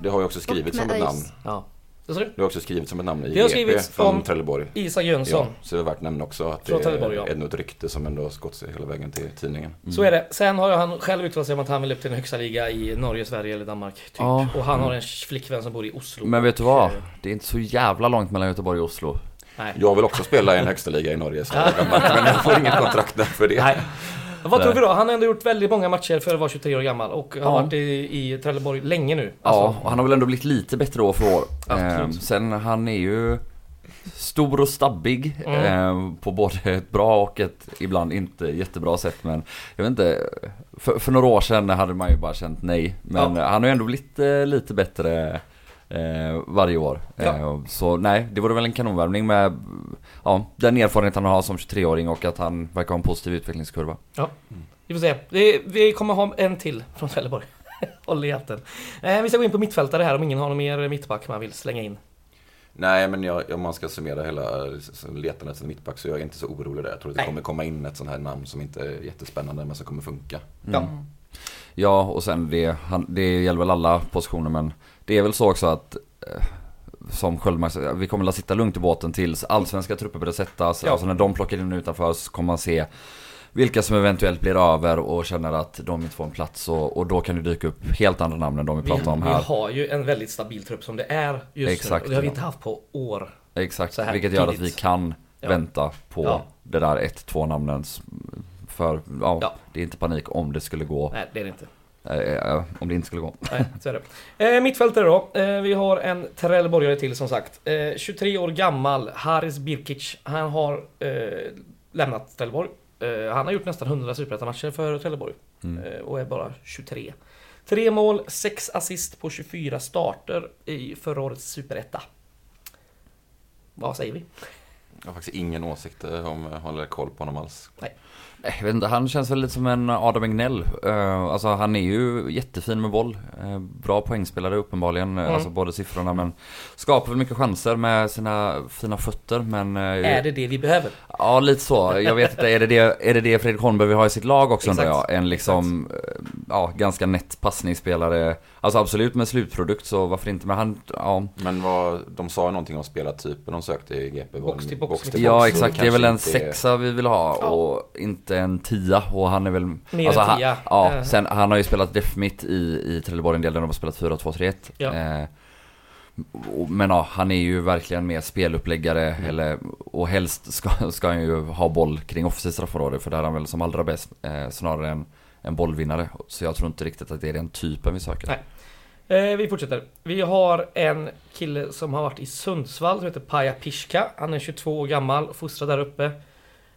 S3: det har ju också skrivits som ett namn.
S1: Ja. Vad sa du?
S3: Det har också skrivits som ett namn i
S1: Det har
S3: GP
S1: skrivits
S3: från
S1: om-
S3: Trelleborg.
S1: Isak Jönsson.
S3: Ja, så det är värt att nämna också att
S1: Från
S3: det
S1: Trelleborg, ja.
S3: är ett rykte som ändå har gått sig hela vägen till tidningen.
S1: Så är det. Sen har han själv uttalat sig om att han vill upp till den högsta liga i Norge, Sverige eller Danmark. Typ.
S2: Ja.
S1: Och han har en flickvän som bor i Oslo.
S2: Men vet du vad? Det är inte så jävla långt mellan Göteborg och Oslo.
S1: Nej.
S3: Jag vill också spela i en högsta liga i Norge, så jag men jag får inget kontrakt där för det.
S1: Nej. Vad tror vi då? Han har ändå gjort väldigt många matcher för att vara 23 år gammal och har
S2: Ja.
S1: varit i, i Trelleborg länge nu.
S2: Ja,
S1: Alltså,
S2: och han har väl ändå blivit lite bättre år för år.
S1: Absolut.
S2: Eh, sen han är ju stor och stabbig
S1: Mm.
S2: eh, på både ett bra och ett ibland inte jättebra sätt. Men jag vet inte, för, för några år sedan hade man ju bara känt nej. Men
S1: Ja.
S2: han har ju ändå blivit eh, lite bättre eh, varje år.
S1: Ja.
S2: Eh, så nej, det vore väl en kanonvärvning med ja, den erfarenhet han har som 23-åring och att han verkar ha en positiv utvecklingskurva.
S1: Vi får se. Vi kommer ha en till från Trelleborg. Håll i hatten. Eh, vi ska gå in på mittfältare här om ingen har någon mer mittback man vill slänga in.
S3: Nej, men jag, om man ska summera hela letandet efter mittback så är jag inte så orolig där. Jag tror att det
S1: Nej.
S3: kommer komma in ett sånt här namn som inte är jättespännande men som kommer funka.
S1: Ja.
S2: Ja, och sen det, han, det gäller väl alla positioner men det är väl så också att eh, som Sköldmark vi kommer att sitta lugnt i båten tills allsvenska trupper börjar sättas.
S1: Ja.
S2: Alltså när de plockar in utanför så kommer man se vilka som eventuellt blir över och känner att de inte får en plats och, och då kan det dyka upp helt andra namn än de vi
S1: Vi,
S2: pratar om
S1: vi
S2: här.
S1: har ju en väldigt stabil trupp som det är just
S2: Exakt,
S1: nu. Och det har vi inte haft på år.
S2: Exakt, vilket gör att vi kan
S1: Ja.
S2: vänta på
S1: Ja.
S2: det där ett, två namnens för ja,
S1: Ja.
S2: det är inte panik om det skulle gå.
S1: Nej, det är det inte.
S2: Eh, eh, om det inte skulle gå.
S1: Nej, så är det. Eh, mittfältare då. Eh, vi har en Trelleborgare till som sagt. Eh, 23 år gammal, Haris Birkic. Han har eh, lämnat Trelleborg. Eh, han har gjort nästan 100 superettan-matcher för Trelleborg.
S2: Mm.
S1: Eh, och är bara 23. Tre mål, sex assist på 24 starter i förra årets superetta. Vad säger vi?
S3: Jag har faktiskt ingen åsikt eh, om jag håller koll på honom alls.
S2: Nej, Jag vet inte, han känns väl lite som en Adam Egnell. Uh, alltså han är ju jättefin med boll. Eh, bra poängspelare uppenbarligen,
S1: Mm.
S2: alltså både siffrorna men skapar väl mycket chanser med sina fina fötter men... eh,
S1: Är det det vi behöver?
S2: Ja, lite så. Jag vet inte, är det det, är det, det Fredrik Holmberg vill ha i sitt lag också undrar
S1: Exakt.
S2: jag? En liksom, eh, ja, ganska nätt passningsspelare. Alltså absolut med slutprodukt så varför inte? Men han, ja.
S3: Men vad, de sa ju någonting om spelartypen de sökte i GP.
S1: Box till box.
S3: till
S2: Ja
S3: box,
S2: exakt,
S3: så
S2: det är väl en sexa vi vill ha
S1: Ja.
S2: och inte en tia och han är väl
S1: Mer
S2: alltså,
S1: än
S2: han-
S1: tia.
S2: Ja,
S1: Eh.
S2: sen han har ju spelat def mitt i, i Trelleborg en del där de har spelat 4-2-3-1
S1: Ja.
S2: eh, Men ja, han är ju verkligen mer speluppläggare
S1: Mm.
S2: eller, och helst ska, ska han ju ha boll kring offensivt straffområde för där är han väl som allra bäst eh, snarare än en bollvinnare. Så jag tror inte riktigt att det är den typen vi söker.
S1: Nej. Eh, vi fortsätter. Vi har en kille som har varit i Sundsvall som heter Paja Pishka. Han är 22 år gammal, fostrad där uppe.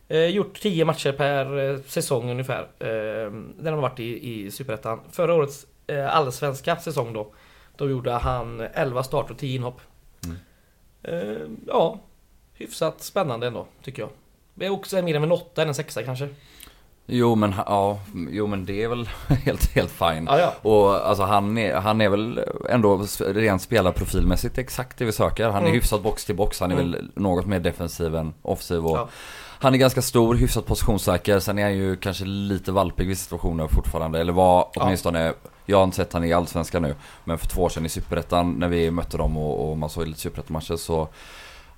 S1: Eh, gjort 10 matcher per eh, säsong ungefär. Eh, när de har varit i, i Superettan. Förra årets eh, allsvenska säsong då. Då gjorde han 11 start och 10 inhopp.
S2: Mm.
S1: Eh, ja, hyfsat spännande ändå, tycker jag. Det är också mer än en 8 än en 6 kanske.
S2: Jo men, ja, jo men det är väl helt, helt fine.
S1: Ja, ja.
S2: Och alltså han är, han är väl ändå rent spelarprofilmässigt exakt det vi söker. Han är
S1: Mm.
S2: hyfsat box till box, han är
S1: Mm.
S2: väl något mer defensiv än offensiv och
S1: Ja.
S2: Han är ganska stor, hyfsat positionssäker. Sen är han ju kanske lite valpig i situationer fortfarande. Eller var åtminstone, jag har inte sett han i Allsvenskan nu. Men för två år sedan i Superettan när vi mötte dem och, och man såg lite Superettan-matcher så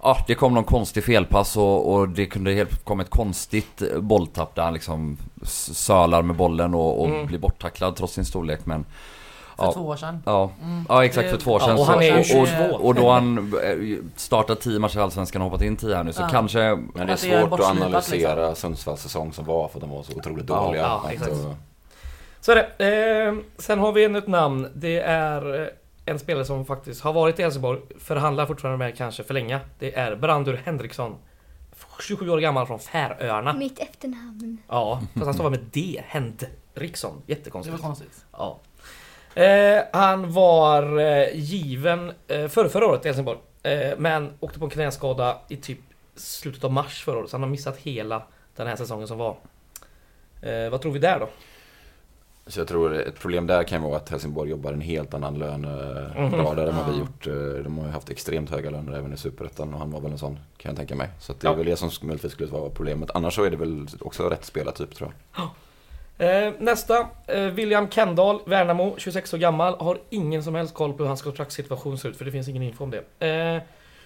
S2: Ja, det kom någon konstig felpass och, och det kunde helt komma ett konstigt bolltapp där han liksom sölar med bollen och, och
S1: Mm.
S2: blir borttacklad trots sin storlek men
S4: För
S2: Ja.
S4: två år sedan.
S2: Ja,
S4: Mm.
S2: ja exakt för två år
S1: Ja,
S2: sedan.
S1: och han är ju
S2: så, och,
S1: 22.
S2: och, och då han eh, startat 10 matcher i Allsvenskan och hoppat in 10 här nu så
S4: Ja.
S2: kanske
S3: Men det är svårt att analysera Sundsvalls säsong som var för de var så otroligt
S2: Ja,
S3: dåliga.
S1: ja, exakt. Så är det. Eh, sen har vi ännu ett namn. Det är eh, en spelare som faktiskt har varit i Helsingborg, förhandlar fortfarande med kanske förlänga. Det är Brandur Henriksson. 27 år gammal från Färöarna.
S5: Mitt efternamn.
S1: Ja, fast han stavar med D. Henriksson.
S4: Det
S1: Jättekonstigt.
S4: var konstigt.
S1: Ja. Eh, han var eh, given eh, för förra året i Helsingborg. Eh, men åkte på en knäskada i typ slutet av mars förra året. Så han har missat hela den här säsongen som var. Eh, vad tror vi där då?
S3: Så jag tror ett problem där kan vara att Helsingborg jobbar en helt annan lönegrad än vad vi gjort. Eh, De har ju haft extremt höga löner även i Superettan och han var väl en sån kan jag tänka mig. Så att det är
S1: Ja.
S3: väl det som möjligtvis skulle vara problemet. Annars så är det väl också rätt spelartyp tror jag.
S1: Eh, nästa, eh, William Kendall, Värnamo, 26 år gammal. Har ingen som helst koll på hur hans kontraktssituation ser ut för det finns ingen info om det. Eh,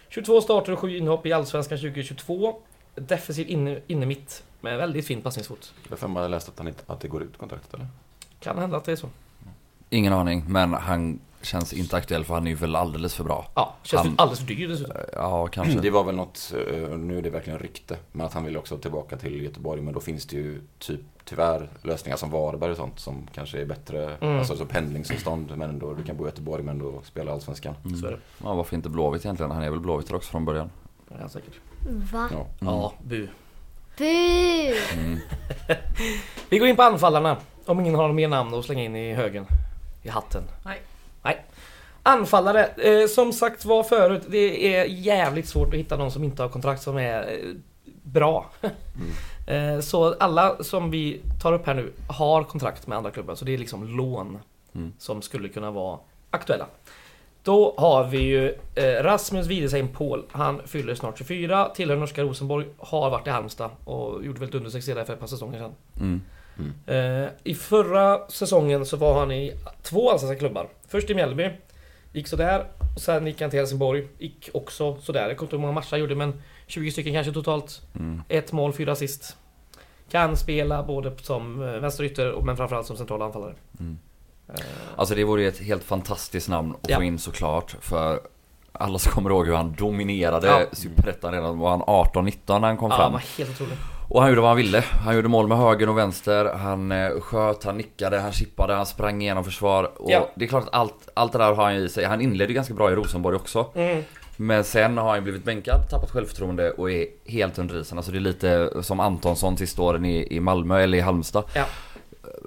S1: 22 starter och 7 inhopp i Allsvenskan 2022. Defensiv inne, inne mitt med väldigt fin passningsfot.
S3: Jag har läst att, han inte, att det går ut kontraktet eller?
S1: Kan hända att det är så.
S2: Ingen aning, men han känns inte aktuell för han är ju väl alldeles för bra.
S1: Ja, känns
S2: Han-
S1: alldeles för dyr dessutom.
S2: Ja, kanske.
S3: Det var väl något, eh, nu är det verkligen rykte, men att han vill också tillbaka till Göteborg. Men då finns det ju typ tyvärr lösningar som Varberg och sånt som kanske är bättre.
S1: Mm.
S3: Alltså så pendlingsavstånd men ändå, du kan bo i Göteborg men då spela Allsvenskan.
S2: Mm.
S1: Så är det.
S2: Ja, varför inte Blåvitt egentligen? Han är väl Blåvitt också från början.
S1: Ja, säkert.
S5: Va?
S3: Ja.
S1: Ja, bu.
S5: Bu!
S2: Mm.
S1: Vi går in på anfallarna. Om ingen har mer namn att slänga in i högen. I hatten.
S4: Nej.
S1: Nej. Anfallare. Eh, som sagt var förut, det är jävligt svårt att hitta någon som inte har kontrakt som är eh, bra. eh, så alla som vi tar upp här nu har kontrakt med andra klubbar. Så det är liksom lån
S2: Mm.
S1: som skulle kunna vara aktuella. Då har vi ju eh, Rasmus Widesheim Paul. Han fyller snart 24, tillhör norska Rosenborg, har varit i Halmstad och gjorde väl ett undersuccé där för ett par säsonger sedan.
S2: Mm.
S1: Eh, I förra säsongen så var han i två allsvenska klubbar. Först i Mjällby, gick sådär. Och sen gick han till Helsingborg, gick också sådär. Jag kommer inte ihåg hur många matcher han gjorde men 20 stycken kanske totalt.
S2: Mm.
S1: Ett mål, fyra assist. Kan spela både som eh, vänsterytter men framförallt som central anfallare.
S2: Mm.
S1: Eh,
S2: Alltså det vore ju ett helt fantastiskt namn att
S1: Ja.
S2: få in såklart. För alla som kommer ihåg hur han dominerade
S1: Ja.
S2: Superettan redan var han 18-19 när han kom
S1: ja,
S2: fram.
S1: var helt otrolig.
S2: Och han gjorde vad han ville. Han gjorde mål med höger och vänster. Han eh, sköt, han nickade, han chippade, han sprang igenom försvar. Och
S1: Ja.
S2: det är klart att allt, allt det där har han i sig. Han inledde ganska bra i Rosenborg också.
S1: Mm.
S2: Men sen har han blivit bänkad, tappat självförtroende och är helt under isen. Alltså det är lite som Antonsson sista åren i, i Malmö eller i Halmstad.
S1: Ja.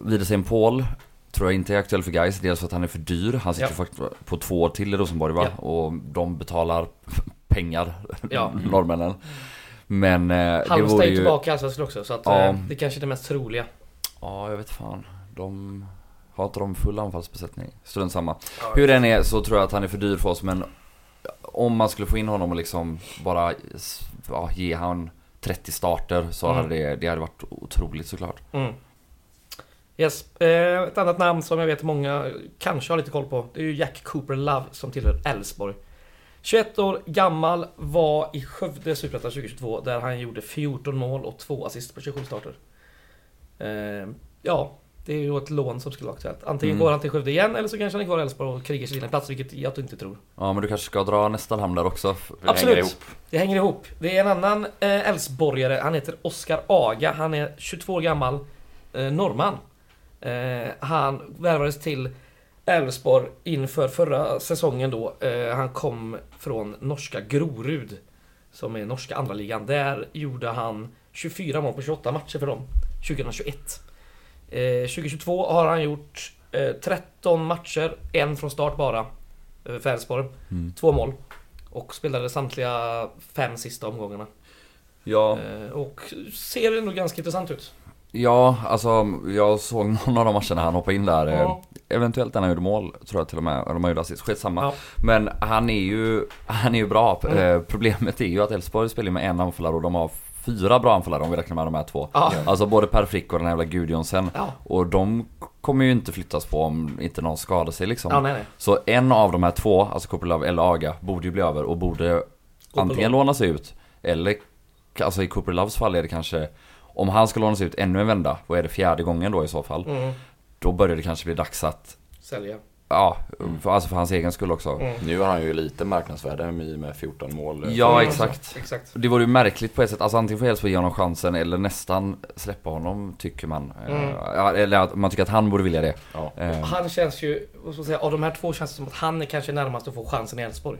S2: Widersen Paul tror jag inte är aktuell för guys. Dels för att han är för dyr. Han sitter
S1: Ja.
S2: faktiskt på två år till i Rosenborg va? Och de betalar pengar,
S1: Ja.
S2: norrmännen. Men eh, det
S1: Halmstad
S2: vore
S1: är
S2: ju...
S1: tillbaka i Allsvenskan också så att
S2: Ja.
S1: eh, det kanske är det mest troliga.
S2: Ja, jag vet fan. De har inte de full anfallsbesättning. Strunt samma. Hur den är så tror jag att han är för dyr för oss men om man skulle få in honom och liksom bara ja, ge han 30 starter så
S1: Mm.
S2: hade det, det hade varit otroligt såklart.
S1: Mm. Yes. Eh, ett annat namn som jag vet många kanske har lite koll på. Det är ju Jack Cooper Love som tillhör Elfsborg. 21 år gammal, var i Skövde Superettan 2022 där han gjorde 14 mål och 2 assist på 27 starter. Eh, ja, det är ju ett lån som skulle vara aktuellt. Antingen
S2: Mm.
S1: går han till Skövde igen eller så kanske han är kvar i Elfsborg och krigar sig till en plats, vilket jag inte tror.
S2: Ja men du kanske ska dra nästa namn där också.
S3: Det
S1: Absolut.
S3: hänger ihop.
S1: Det hänger ihop. Det är en annan eh, Elfsborgare, han heter Oskar Aga. Han är 22 år gammal, eh, norrman. Eh, han värvades till Elfsborg inför förra säsongen då. Eh, han kom från norska Grorud, som är norska andra ligan. Där gjorde han 24 mål på 28 matcher för dem 2021. Eh, 2022 har han gjort eh, 13 matcher, en från start bara. eh, För Elfsborg.
S2: Mm.
S1: Två mål. Och spelade samtliga fem sista omgångarna.
S2: Ja,
S1: Eh, och ser ändå ganska intressant ut.
S2: Ja, alltså jag såg någon av de matcherna han hoppade in där.
S1: Ja.
S2: Eventuellt när han gjorde mål, tror jag till och med. Eller om han gjorde assist, skitsamma.
S1: Ja.
S2: Men han är ju, han är ju bra.
S1: Mm.
S2: Problemet är ju att Elfsborg spelar med en anfallare och de har fyra bra anfallare om vi räknar med de här två.
S1: Ja.
S2: Alltså både Per Frick och den här jävla Gudjonsen.
S1: Ja.
S2: Och de kommer ju inte flyttas på om inte någon skadar sig liksom.
S1: Ja, nej, nej.
S2: Så en av de här två, alltså Kopelov eller Aga, borde ju bli över och borde antingen lånas ut eller Alltså i Koppelovs fall är det kanske Om han ska lånas ut ännu en vända, vad är det fjärde gången då i så fall?
S1: Mm.
S2: Då börjar det kanske bli dags att
S1: Sälja.
S2: Ja, för, alltså för hans egen skull också.
S1: Mm.
S3: Nu har han ju lite marknadsvärde med 14 mål.
S2: Ja,
S1: Mm,
S2: exakt.
S1: Exakt.
S2: Det vore ju märkligt på ett sätt, alltså antingen får Elfsborg ge honom chansen eller nästan släppa honom tycker man.
S1: Mm.
S2: Eh, Ja, eller att man tycker att han borde vilja det.
S3: Ja.
S2: Eh,
S1: Han känns ju, vad ska man säga, av de här två känns det som att han är kanske närmast att få chansen i Elfsborg.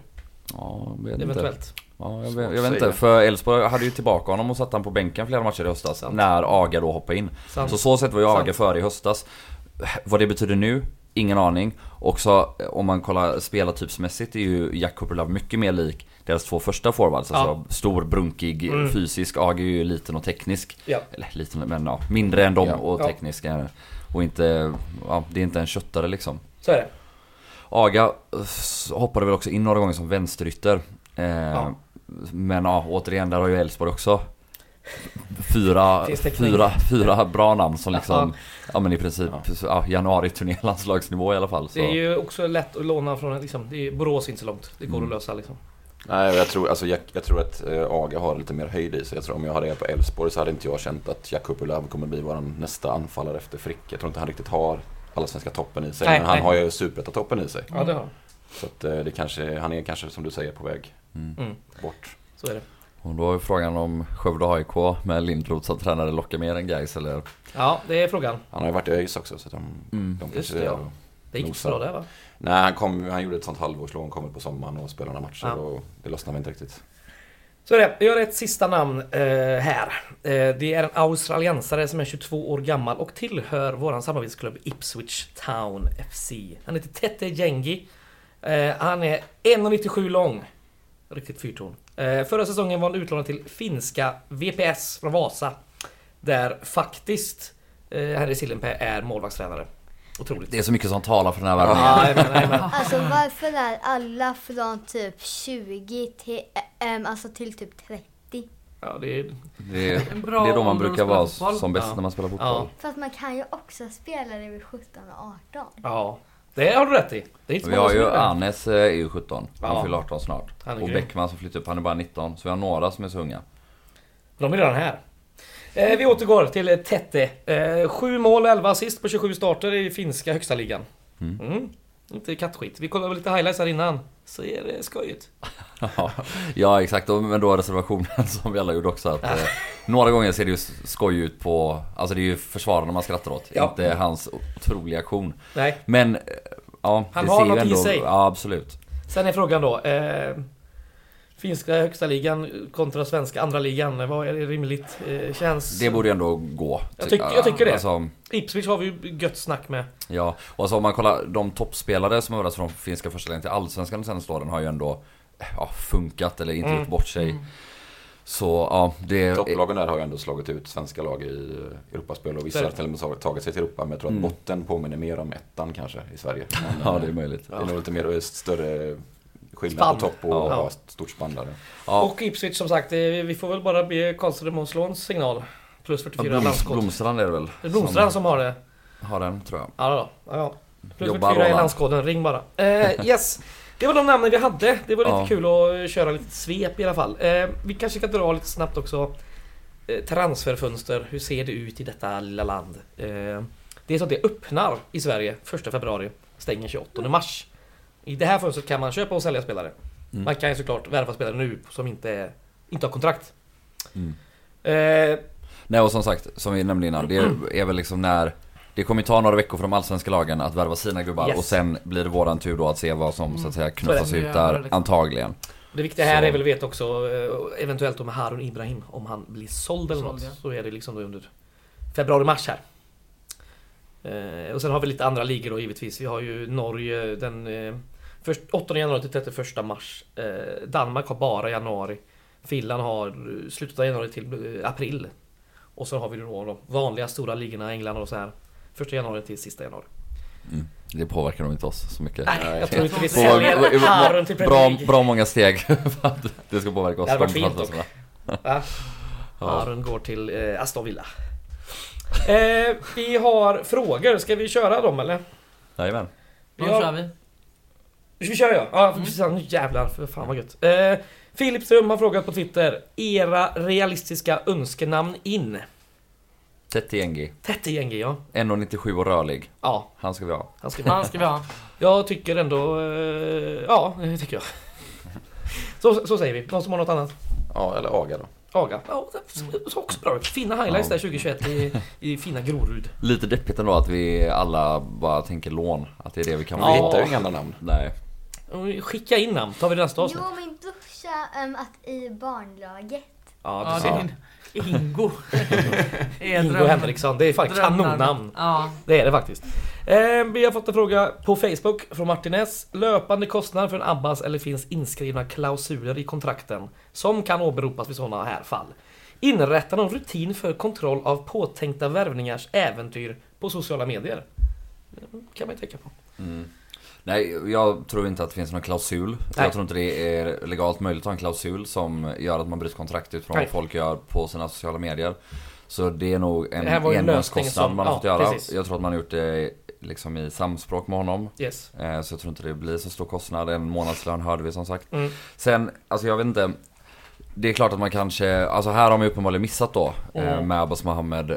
S2: Ja, jag vet inte.
S1: Eventuellt.
S2: Ja, jag vet, jag vet inte, för Elfsborg hade ju tillbaka honom och satte han på bänken flera matcher i höstas
S1: Sant.
S2: När Aga då hoppade in.
S1: Sant.
S2: Så så sett var ju Aga
S1: Sant.
S2: före i höstas. Vad det betyder nu? Ingen aning. Också om man kollar spelartypsmässigt är ju Jack Cooper mycket mer lik deras två första forwards.
S1: Ja.
S2: Alltså stor, brunkig,
S1: Mm.
S2: fysisk. Aga är ju liten och teknisk.
S1: Ja.
S2: Eller liten, men ja, mindre än dem
S3: Ja.
S2: och teknisk. Och inte, ja, det är inte en köttare liksom.
S1: Så är det.
S2: Aga eh, hoppade väl också in några gånger som vänsterytter. Eh,
S1: Ja.
S2: Men ja, återigen, där har ju Elfsborg också Fyra, fyra, fyra bra namn som liksom
S1: Ja.
S2: Ja men i princip ja. januari-turné landslagsnivå i alla fall så.
S1: Det är ju också lätt att låna från, liksom, det är Borås inte så långt. Det går
S2: Mm.
S1: att lösa liksom.
S3: Nej, jag tror, alltså, jag, jag tror att eh, Aga har lite mer höjd i sig. Jag tror om jag hade det på Elfsborg så hade inte jag känt att Jack Kupulöv kommer bli vår nästa anfallare efter Frick. Jag tror inte han riktigt har allsvenska toppen i sig.
S1: Nej,
S3: men han
S1: nej.
S3: har ju superettan-toppen i sig.
S1: Ja, det har han.
S3: Så att eh, det kanske, han är kanske som du säger på väg
S2: Mm.
S1: Mm.
S3: bort.
S1: Så är det.
S2: Och då är frågan om Skövde AIK med Lindroth som tränare lockar mer än Gais eller?
S1: Ja, det är frågan.
S3: Han har ju varit i ÖIS också så de,
S2: Mm.
S3: de
S1: Just
S3: kanske...
S1: det, ja. Det gick så bra där va?
S3: Nej, han, kom, han gjorde ett sånt halvårslån, kom på sommaren och spelade några matcher
S1: Ja.
S3: och det lossnade inte riktigt.
S1: Så är det. Vi har ett sista namn eh, här. Eh, det är en australiensare som är 22 år gammal och tillhör våran samarbetsklubb Ipswich Town FC. Han heter Tete Jengi. Eh, han är 1,97 lång. Riktigt fyrtorn. Eh, förra säsongen var han utlånad till finska VPS från Vasa. Där faktiskt eh, Henry Sillenpää är målvaktstränare. Otroligt.
S2: Det är så mycket som talar för den här.
S1: Ja, jajamän.
S5: Alltså varför är alla från typ 20 till, äm, alltså till typ 30?
S1: Ja, det är...
S2: Det är,
S4: En bra
S2: det är då man brukar vara
S4: fotboll.
S2: som bäst
S1: Ja.
S2: när man spelar fotboll.
S1: Ja.
S5: För att man kan ju också spela det vid 17 och 18.
S1: Ja, det har du rätt i. Det är inte så
S2: Vi har ju. Anes eh, är ju 17. Han
S1: Ja.
S2: fyller 18 snart. Och. Bäckman som flyttar upp, han är bara 19. Så vi har några som är så unga.
S1: De är redan här. Eh, vi återgår till eh, Tette. Eh, sju mål och 11 assist på 27 starter i finska högsta ligan.
S2: Mm.
S1: Mm. Inte kattskit. Vi kollade lite highlights här innan. Ser det skoj ut.
S2: Ja exakt, men då reservationen som vi alla gjorde också att eh, Några gånger ser det ju skoj ut på Alltså det är ju försvararna man skrattar åt,
S1: Ja.
S2: inte hans otroliga aktion
S1: Nej.
S2: Men, eh, ja
S1: Han
S2: det
S1: har
S2: ser ju
S1: något i
S2: ändå,
S1: sig.
S2: Ja absolut
S1: Sen är frågan då. Eh, finska högsta ligan kontra svenska andra ligan. Vad är det rimligt? Eh, känns...
S2: Det borde ju ändå gå
S1: Jag tycker- jag tycker det.
S2: Alltså,
S1: Ipswich har vi ju gött snack med.
S2: ja, och alltså om man kollar de toppspelare som har varit från finska första ligan till allsvenskan de senaste åren har ju ändå ja, funkat eller inte
S1: Mm.
S2: gjort bort sig Så ja, det
S3: Topplagen där har ju ändå slagit ut svenska lag i eh, Europaspel och vissa har till och med tagit- tagit sig till Europa. Men jag tror att
S2: Mm.
S3: botten påminner mer om ettan kanske i Sverige. Men,
S2: Ja
S3: eh,
S2: det är möjligt
S3: Det är nog lite mer, större skillnad på topp och
S1: Ja.
S3: stort spann där.
S2: ja,
S1: Och Ipswich som sagt, eh, vi får väl bara be Karlström om slå en signal. Plus 44
S2: Bloms,
S1: landskott.
S2: Blomstrand är det väl?
S1: Det är Blomstrand som har det.
S2: har den tror jag
S1: Ja, då. ja, ja. Plus
S2: Jobbar
S1: 44 i landskoden, ring bara. Eh, yes! Det var de namnen vi hade. Det var lite
S2: Ja.
S1: kul att köra lite svep i alla fall. Eh, vi kanske kan dra lite snabbt också. Eh, transferfönster, hur ser det ut i detta lilla land? Eh, det är så att det öppnar i Sverige 1 februari, stänger 28 mars. I det här fönstret kan man köpa och sälja spelare.
S2: Mm.
S1: Man kan ju såklart värva spelare nu som inte, inte har kontrakt.
S2: Mm.
S1: Eh,
S2: Nej och som sagt, som vi nämnde innan, det är väl liksom när Det kommer ju ta några veckor för de allsvenska lagen att värva sina gubbar
S1: Yes.
S2: och sen blir det våran tur då att se vad som så att säga knuffas
S4: är det.
S2: ut där
S4: liksom.
S2: antagligen
S1: Det viktiga här
S2: Så-
S1: är väl att veta också, eh, eventuellt om Harun Ibrahim, om han blir såld eller
S4: Såld,
S1: något.
S4: ja.
S1: Så är det liksom då under februari-mars här. Eh, och sen har vi lite andra ligor då givetvis. Vi har ju Norge den eh, först, 8 januari till 31 mars. Eh, Danmark har bara januari. Finland har eh, slutet av januari till eh, april. Och så har vi då de vanliga stora ligorna, England och så här. 1 januari till sista januari.
S2: Mm. Det påverkar nog inte oss så mycket.
S1: Nej, jag tror inte vi säljer till
S2: bra, bra många steg för att det ska påverka oss.
S1: Det hade varit fint?
S2: Ja.
S1: Harun går till eh, Aston Villa. Eh, vi har frågor, ska vi köra dem eller?
S2: Jajamän.
S1: Vi har-
S4: kör vi.
S1: Vi kör ja! Ja,
S4: Mm.
S1: precis. Nu jävlar, för fan vad gött. Eh, Filip Ström har frågat på Twitter. Era realistiska önskenamn in?
S2: Tetti Engi.
S1: Tätt i NG ja.
S2: 1,97 och rörlig.
S1: Ja,
S2: Han ska vi ha.
S1: han ska
S4: Han ska vi ha.
S1: Jag tycker ändå... Eh, ja, det tycker jag. Så, så säger vi. Någon som har något annat?
S3: Ja, eller Aga då.
S1: Aga. Ja, det såg också bra ut. Fina highlights där 2021 i, i fina Grorud.
S2: Lite deppigt ändå att vi alla bara tänker lån. Att det är det vi kan
S3: Vi hittar ju inga andra namn.
S2: Nej.
S1: Skicka in namn, tar vi nästa avsnitt.
S5: Jo, min brorsa um, att i barnlaget.
S1: Ja,
S4: Ja,
S1: du
S4: det
S1: ser.
S4: Ingo.
S1: Ingo Henriksson, det är fan kanonnamn.
S4: Ja.
S1: Det är det faktiskt. Eh, vi har fått en fråga på Facebook från Martin S. Löpande kostnad för en Abbas eller finns inskrivna klausuler i kontrakten som kan åberopas vid sådana här fall? Inrättande av rutin för kontroll av påtänkta värvningars äventyr på sociala medier. Det kan man ju tänka på.
S2: Mm. Nej, jag tror inte att det finns någon klausul.
S1: Nej.
S2: Jag tror inte det är legalt möjligt att ha en klausul som gör att man bryter kontrakt utifrån
S1: Nej.
S2: vad folk gör på sina sociala medier. Så det är nog en engångskostnad man har
S1: ja,
S2: fått göra.
S1: precis.
S2: Jag tror att man har gjort det liksom i samspråk med honom.
S1: Yes.
S2: Eh, Så jag tror inte det blir så stor kostnad. En månadslön hörde vi som sagt.
S1: Mm.
S2: Sen, alltså jag vet inte. Det är klart att man kanske, alltså här har man ju uppenbarligen missat då eh,
S1: Mm.
S2: med Abbas Mohammed.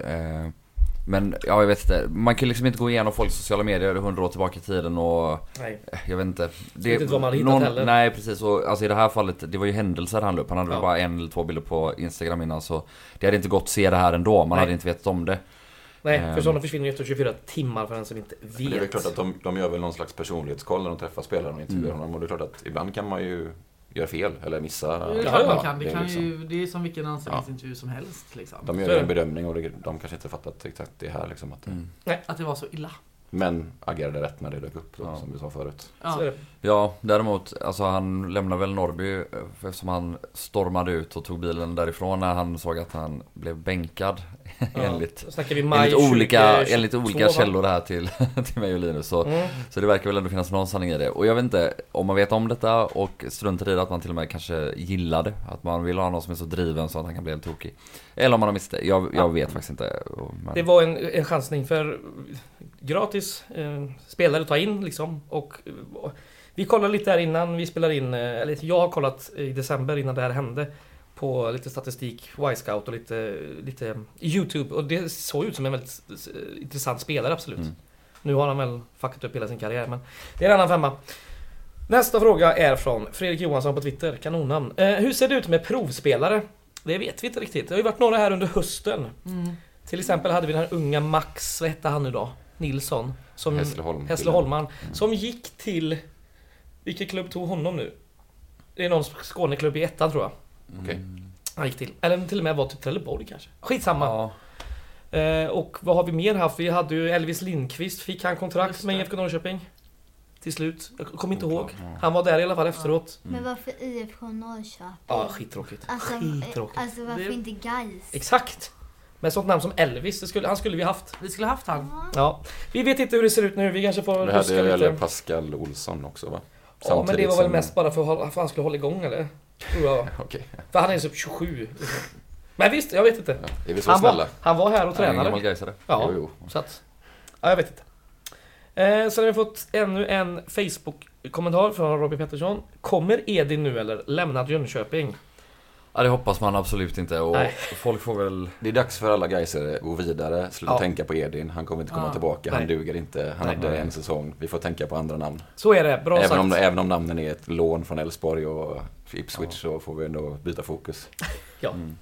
S2: Eh, men ja, jag vet inte. Man kan liksom inte gå igenom folks sociala medier hundra år tillbaka i tiden och
S1: Nej.
S2: jag vet inte. Det,
S1: vet inte vad man hittat heller.
S2: Nej precis, och alltså i det här fallet, det var ju händelser han la upp. Han hade väl
S1: Ja.
S2: bara en eller två bilder på Instagram innan så det hade inte gått att se det här ändå. Man
S1: Nej.
S2: hade inte vetat om det.
S1: Nej, för
S2: Ehm.
S1: sådana försvinner ju efter 24 timmar för den som inte vet.
S3: Men det är väl klart att de, de gör väl någon slags personlighetskoll när de träffar spelaren och intervjuar
S2: Mm.
S3: honom. Och det är klart att ibland kan man ju göra fel eller missa.
S4: Det är
S1: Ja,
S4: klart
S1: ja.
S4: man kan. Det,
S3: är
S4: kan
S3: liksom-
S4: ju, det är som vilken anställningsintervju som helst. Liksom.
S3: De gör en bedömning och de kanske inte fattat exakt det här liksom. Att,
S2: Mm.
S4: Att det var så illa.
S3: Men agerade rätt när det dök upp då,
S2: Ja.
S3: som du sa förut.
S4: Ja.
S2: Ja, däremot, alltså han lämnade väl Norrby eh, eftersom han stormade ut och tog bilen därifrån när han såg att han blev bänkad. enligt,
S1: vi maj
S2: enligt, olika,
S1: 2022,
S2: enligt olika källor här till, till mig och Linus. Så,
S1: Mm.
S2: så det verkar väl ändå finnas någon sanning i det. Och jag vet inte, om man vet om detta och struntar i det, att man till och med kanske gillar det. Att man vill ha någon som är så driven så att han kan bli helt tokig. Eller om man har missat det. Jag, jag
S1: Ja.
S2: vet faktiskt inte. Men,
S1: Det var en, en chansning för gratis eh, spelare att ta in liksom. Och, eh, vi kollade lite här innan vi spelade in, eh, eller jag har kollat i december innan det här hände. På lite statistik, Y-scout och lite, lite YouTube. Och det såg ut som en väldigt intressant spelare absolut.
S2: Mm.
S1: Nu har han väl fuckat upp hela sin karriär men det är en annan femma. Nästa fråga är från Fredrik Johansson på Twitter, kanonnamn. Eh, hur ser det ut med provspelare? Det vet vi inte riktigt. Det har ju varit några här under hösten.
S4: Mm.
S1: Till exempel hade vi den här unga Max, vad hette han nu då? Nilsson. Som,
S3: Hässleholm.
S1: Hässleholman. Som gick till... Vilken klubb tog honom nu? Det är någon Skåneklubb i ettan tror jag.
S3: Okej.
S1: Han gick till. Eller till och med var till Trelleborg kanske. Skitsamma.
S2: Ja,
S1: Eh, och vad har vi mer haft? Vi hade ju Elvis Lindqvist. Fick han kontrakt med. IFK Norrköping? Till slut. Jag kommer inte ihåg. Han var där i alla fall efteråt.
S5: Men varför IFK Norrköping?
S1: Ja, skittråkigt.
S5: Alltså,
S1: Skittråkigt.
S5: alltså varför
S4: Det-
S5: inte Gais?
S1: Exakt! Med ett sånt namn som Elvis, det skulle, han skulle vi haft.
S4: Vi skulle haft han.
S1: Ja. Vi vet inte hur det ser ut nu, vi kanske får
S3: Det här
S1: ruska
S3: det gäller
S1: lite.
S3: Pascal Olsson också va?
S1: Ja, men det var väl
S3: som-
S1: mest bara för att han skulle hålla igång eller? Tror jag.
S3: Okej.
S1: För han är typ 27. Liksom. Men visst, jag vet inte.
S3: Ja. Är vi så
S1: Han
S3: snälla?
S1: var, han var här och
S2: Han är
S1: tränade. Ja,
S3: Jo, jo.
S1: så att... Ja, jag vet inte. Eh, sen har vi fått ännu en Facebook-kommentar från Robin Pettersson. Kommer Edin nu eller? Lämnat Jönköping?
S2: Ja det hoppas man absolut inte och
S1: Nej.
S2: folk får väl
S3: Det är dags för alla Gaisare att gå vidare. Sluta
S1: Ja.
S3: tänka på Edin. Han kommer inte komma
S4: Ja.
S3: tillbaka. Han
S1: Nej.
S3: duger inte. Han
S1: Nej.
S3: hade
S2: Nej.
S3: en säsong. Vi får tänka på andra namn.
S1: Så är det, bra
S3: Även
S1: sagt.
S3: om, även om namnen är ett lån från Elfsborg och Ipswich så får vi ändå byta fokus.
S1: Ja.
S2: Mm.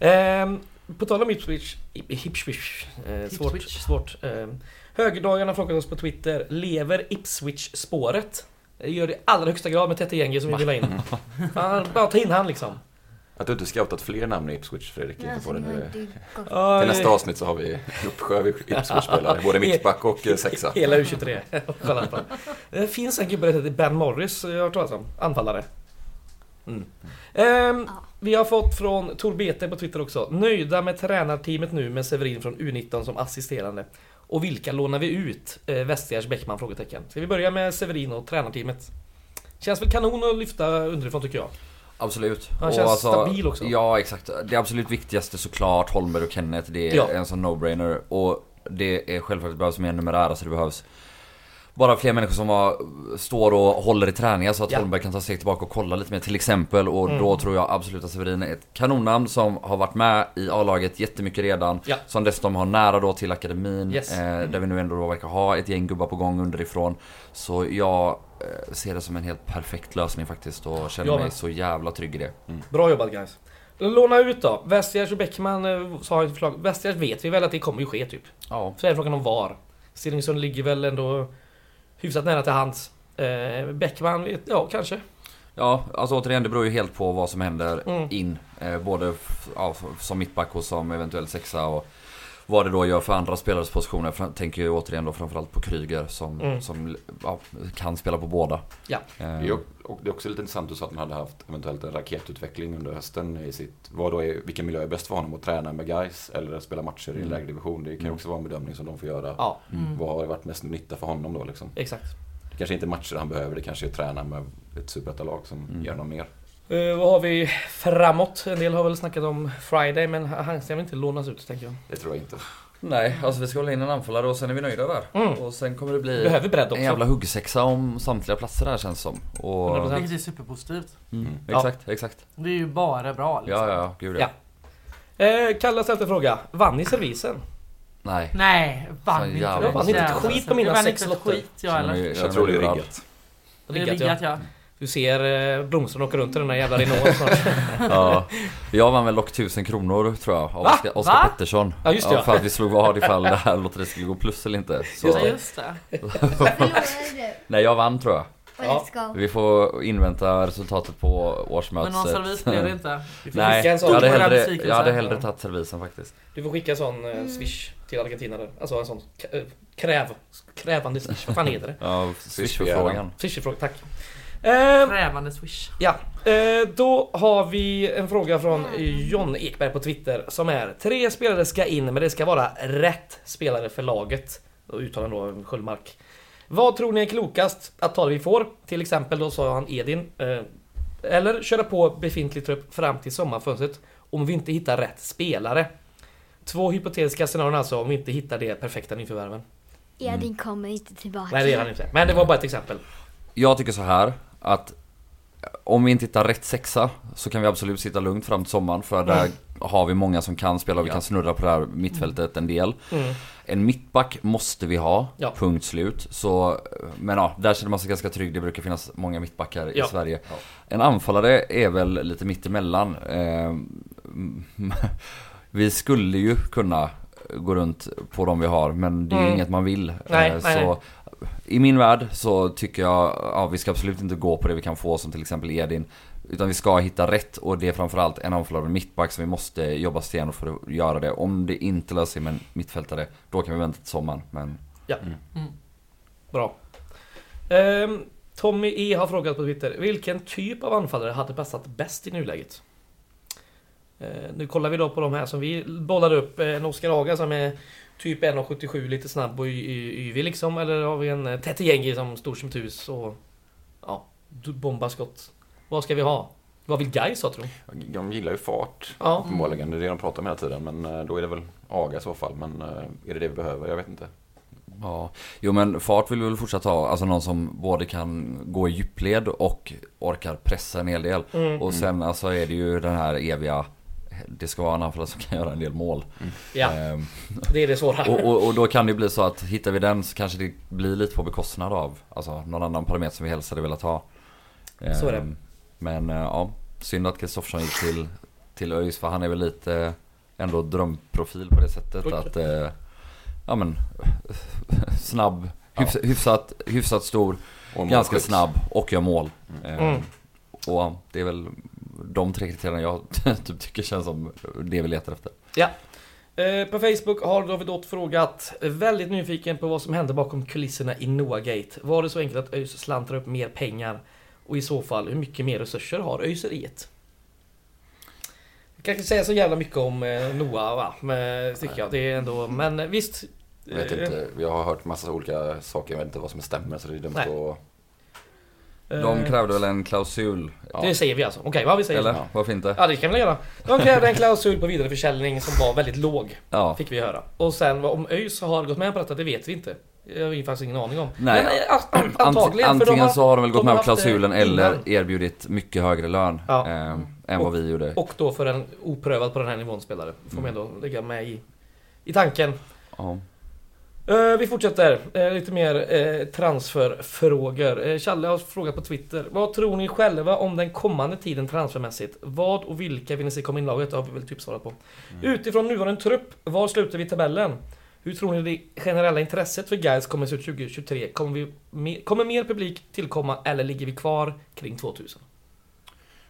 S1: Ehm, på tal om Ipswich, Ip- Ipswich, eh, svårt,
S4: Ipswich.
S1: svårt. Eh, Högerdagarna har frågat oss på Twitter, lever Ipswich-spåret? Det gör det i allra högsta grad med Tete Jengi som vi vill ha in. Bara ta in han liksom.
S3: Att du inte scoutat fler namn i Ipswich Fredrik.
S5: Alltså,
S3: på
S5: har
S3: nu.
S1: Ja,
S3: Till nästa avsnitt så har vi uppsjö av Ipswich-spelare. Både mittback och eh, sexa.
S1: Hela U23. Kolla på. Det finns en gubbe som heter Ben Morris, jag har hört talas om. Anfallare. Mm. Ehm,
S5: Ja.
S1: vi har fått från Tor Bete på Twitter också. Nöjda med tränarteamet nu med Severin från U19 som assisterande. Och vilka lånar vi ut? Eh, Westgärds Bäckman? Frågetecken. Ska vi börja med Severin och tränarteamet? Känns väl kanon att lyfta underifrån tycker jag.
S2: Absolut.
S1: Han
S2: Och
S1: känns stabil också.
S2: Ja, exakt. Det absolut viktigaste såklart, Holmberg och Kenneth, det är
S1: Ja.
S2: en sån no-brainer. Och det är självklart det behövs mer numerära så det behövs bara fler människor som har, står och håller i träningar så att
S1: Ja.
S2: Holmberg kan ta steg tillbaka och kolla lite mer till exempel. Och
S1: Mm.
S2: då tror jag absolut att Severin är ett kanonnamn som har varit med i A-laget jättemycket redan.
S1: Ja.
S2: Som dessutom har nära då till akademin.
S1: Yes.
S2: Eh, där vi nu ändå då verkar ha ett gäng gubbar på gång underifrån. Så jag ser det som en helt perfekt lösning faktiskt och känner
S1: Jag
S2: mig så jävla trygg i det.
S1: Bra jobbat guys. Låna ut då. Westgärds och Bäckman eh, sa ett förslag. Westgärds vet vi väl att det kommer ju ske typ.
S2: Ja.
S1: Så är frågan om var. Stenungsund ligger väl ändå hyfsat nära till hands. Eh, Bäckman, vet, ja kanske.
S2: Ja, alltså återigen det beror ju helt på vad som händer
S1: Mm.
S2: in. Eh, både ja, som mittback och som eventuell sexa och vad det då gör för andra spelares positioner. Jag tänker ju återigen då framförallt på Kryger som,
S1: Mm.
S2: som ja, kan spela på båda.
S1: Ja.
S2: Eh,
S3: Det är, och det är också lite intressant du sa att man hade haft eventuellt en raketutveckling under hösten i sitt... Vad då är, vilken miljö är bäst för honom att träna med guys eller att spela matcher i en
S2: Mm.
S3: lägre division? Det kan ju
S2: Mm.
S3: också vara en bedömning som de får göra.
S1: Ja,
S4: Mm.
S3: Vad har varit mest nytta för honom då liksom?
S1: exakt.
S3: Det kanske inte är matcher han behöver, det kanske är träna med ett superettalag som
S2: Mm.
S3: ger honom mer.
S1: Eh, vad har vi framåt? En del har väl snackat om Friday men han ska väl inte lånas ut tänker jag.
S3: Det tror jag inte.
S2: Nej, alltså vi ska hålla in en anfallare och sen är vi nöjda där.
S1: Mm.
S2: Och sen kommer det bli
S1: Behöver bredd också.
S2: en jävla huggsexa om samtliga platser där känns som. Och,
S1: 100%.
S4: Vilket är superpositivt.
S2: mm,
S3: Mm.
S2: exakt, exakt.
S4: Det är ju bara bra liksom.
S2: Ja, ja, gud
S1: Ja.
S2: ja.
S1: Eh, Kalle ställde en fråga. Vann ni servisen?
S2: Nej.
S4: Nej, vann
S2: Så
S4: inte.
S1: Jag vann inte ett skit på mina
S4: Jag
S1: sex lotter.
S4: skit jag
S3: Jag
S2: känner
S3: tror det är riggat.
S4: Det är
S1: riggat ja. Du ser eh, Blomström åka runt i den där jävla Renault snart.
S2: Ja, jag vann väl dock 1000 kronor tror jag av
S1: Va?
S2: Oskar, Oskar
S4: Va?
S2: Pettersson.
S1: Ja, just det, ja.
S2: För att vi slog vad ifall det här lotteriet skulle gå plus eller inte. Så,
S1: Just
S4: Ja,
S1: det.
S4: just det.
S5: Förlorade du?
S2: Nej, jag vann tror jag.
S1: Ja.
S2: Vi får invänta resultatet på
S4: Men
S2: årsmötet.
S4: någon servis blev det inte.
S2: Nej, jag hade hellre, jag hade hellre tagit servisen faktiskt.
S1: du får skicka en sån eh, swish till Argentina där. Alltså en sån eh, kräv, krävande swish. Vad fan heter det?
S2: Ja, swishförfrågan.
S1: Swishfråga, tack. Eh,
S4: Krävande swish.
S1: Ja, eh, då har vi en fråga från John Ekberg på Twitter som är Tre spelare ska in men det ska vara rätt spelare för laget. Och uttalar då Sköldmark. Vad tror ni är klokast att ta det vi får? Till exempel då sa han Edin. Eh, eller köra på befintlig trupp fram till sommarfönstret om vi inte hittar rätt spelare. Två hypotetiska scenarion alltså om vi inte hittar det perfekta nyförvärven.
S5: Edin kommer inte tillbaka.
S1: Nej det är han inte. Men det var bara ett exempel.
S2: Jag tycker så här att om vi inte hittar rätt sexa så kan vi absolut sitta lugnt fram till sommaren för där har vi många som kan spela och vi
S1: Ja.
S2: kan snurra på det här mittfältet en del.
S1: Mm.
S2: En mittback måste vi ha,
S1: Ja.
S2: punkt slut. Så, men ja, där känner man sig ganska trygg. Det brukar finnas många mittbackar
S1: Ja.
S2: i Sverige. En anfallare är väl lite mittemellan. Eh, vi skulle ju kunna gå runt på de vi har, men det är ju
S1: Mm.
S2: inget man vill.
S1: Nej,
S2: Eh,
S1: nej,
S2: så I min värld så tycker jag, ja vi ska absolut inte gå på det vi kan få som till exempel Edin. Utan vi ska hitta rätt och det är framförallt en anfallare mittback som vi måste jobba stenhårt för att göra det. Om det inte löser sig med en mittfältare, då kan vi vänta till sommaren. Men
S4: Mm.
S1: Bra. Ehm, Tommy E har frågat på Twitter. Vilken typ av anfallare hade passat bäst i nuläget? Eh, nu kollar vi då på de här som vi bollade upp. En Oskar Haga som är typ 1,77 lite snabb och y- y- yvig liksom. Eller har vi en eh, Tete Jengi som stor som ett hus och ja, bombaskott. Vad ska vi ha? Vad vill Gais ha tror du?
S3: De gillar ju fart
S1: Ja.
S3: uppenbarligen. Det är det de pratar om hela tiden. Men eh, då är det väl Aga i så fall. Men eh, är det det vi behöver? Jag vet inte.
S2: ja, jo men fart vill vi väl fortsätta ha. Alltså någon som både kan gå i djupled och orkar pressa en hel del.
S1: Mm.
S2: Och sen alltså är det ju den här eviga det ska vara en anfallare som kan göra en del mål.
S1: Ja,
S2: Ehm,
S1: det är det svåra.
S2: och, och, och då kan det bli så att hittar vi den så kanske det blir lite på bekostnad av alltså, någon annan parameter som vi helst hade velat ha.
S1: Så är det.
S2: Ehm, Men eh, ja, synd att Kristoffersson gick till, till ÖIS för han är väl lite ändå drömprofil på det sättet
S1: Oj.
S2: att eh, Ja men snabb, hyfs, hyfsat, hyfsat stor
S3: Och
S2: ganska snabb och gör mål.
S1: Mm.
S2: Och det är väl de tre kriterierna jag typ tycker känns som det vi letar efter.
S1: Ja. Eh, På Facebook har David Ott frågat Väldigt nyfiken på vad som hände bakom kulisserna i Noahgate. Var det så enkelt att ÖIS slantar upp mer pengar? Och i så fall, hur mycket mer resurser har ÖISeriet? Jag kan inte säga så jävla mycket om eh, Noah va? Men, tycker jag. Det är ändå, men eh, visst.
S3: Jag vet
S1: eh,
S3: inte, jag har hört massa olika saker, jag vet inte vad som stämmer så det är dumt
S1: Nej.
S3: att...
S2: De
S1: eh,
S2: krävde väl en klausul?
S3: Ja.
S1: Det säger vi alltså. Okej, vad vi säger.
S2: Eller?
S3: Ja.
S2: Varför inte?
S1: Ja, det kan vi göra. De krävde en klausul på vidareförsäljning som var väldigt låg.
S2: Ja.
S1: Fick vi höra. Och sen om ÖIS har gått med på detta, det vet vi inte. Jag har ju faktiskt ingen aning om.
S2: Nej.
S1: Men, eh, antagligen.
S2: Antingen
S1: har-
S2: så har de väl gått
S1: de
S2: med på
S1: det
S2: klausulen eller erbjudit mycket högre lön
S1: Ja.
S2: eh, än vad vi gjorde.
S1: Och då för en oprövad på den här nivån spelare. Får man ändå lägga med i, i tanken.
S2: Ja.
S1: Eh, vi fortsätter. Eh, lite mer eh, transferfrågor. Uh, Challe har frågat på Twitter. Vad tror ni själva om den kommande tiden transfermässigt? Vad och vilka vill ni se komma in i laget? Det har vi väl typ svarat på. Utifrån nuvarande trupp, var slutar vi i tabellen? Hur tror ni det generella intresset för guys kommer se ut 2023? Kommer, vi, me- kommer mer publik tillkomma eller ligger vi kvar kring 2000?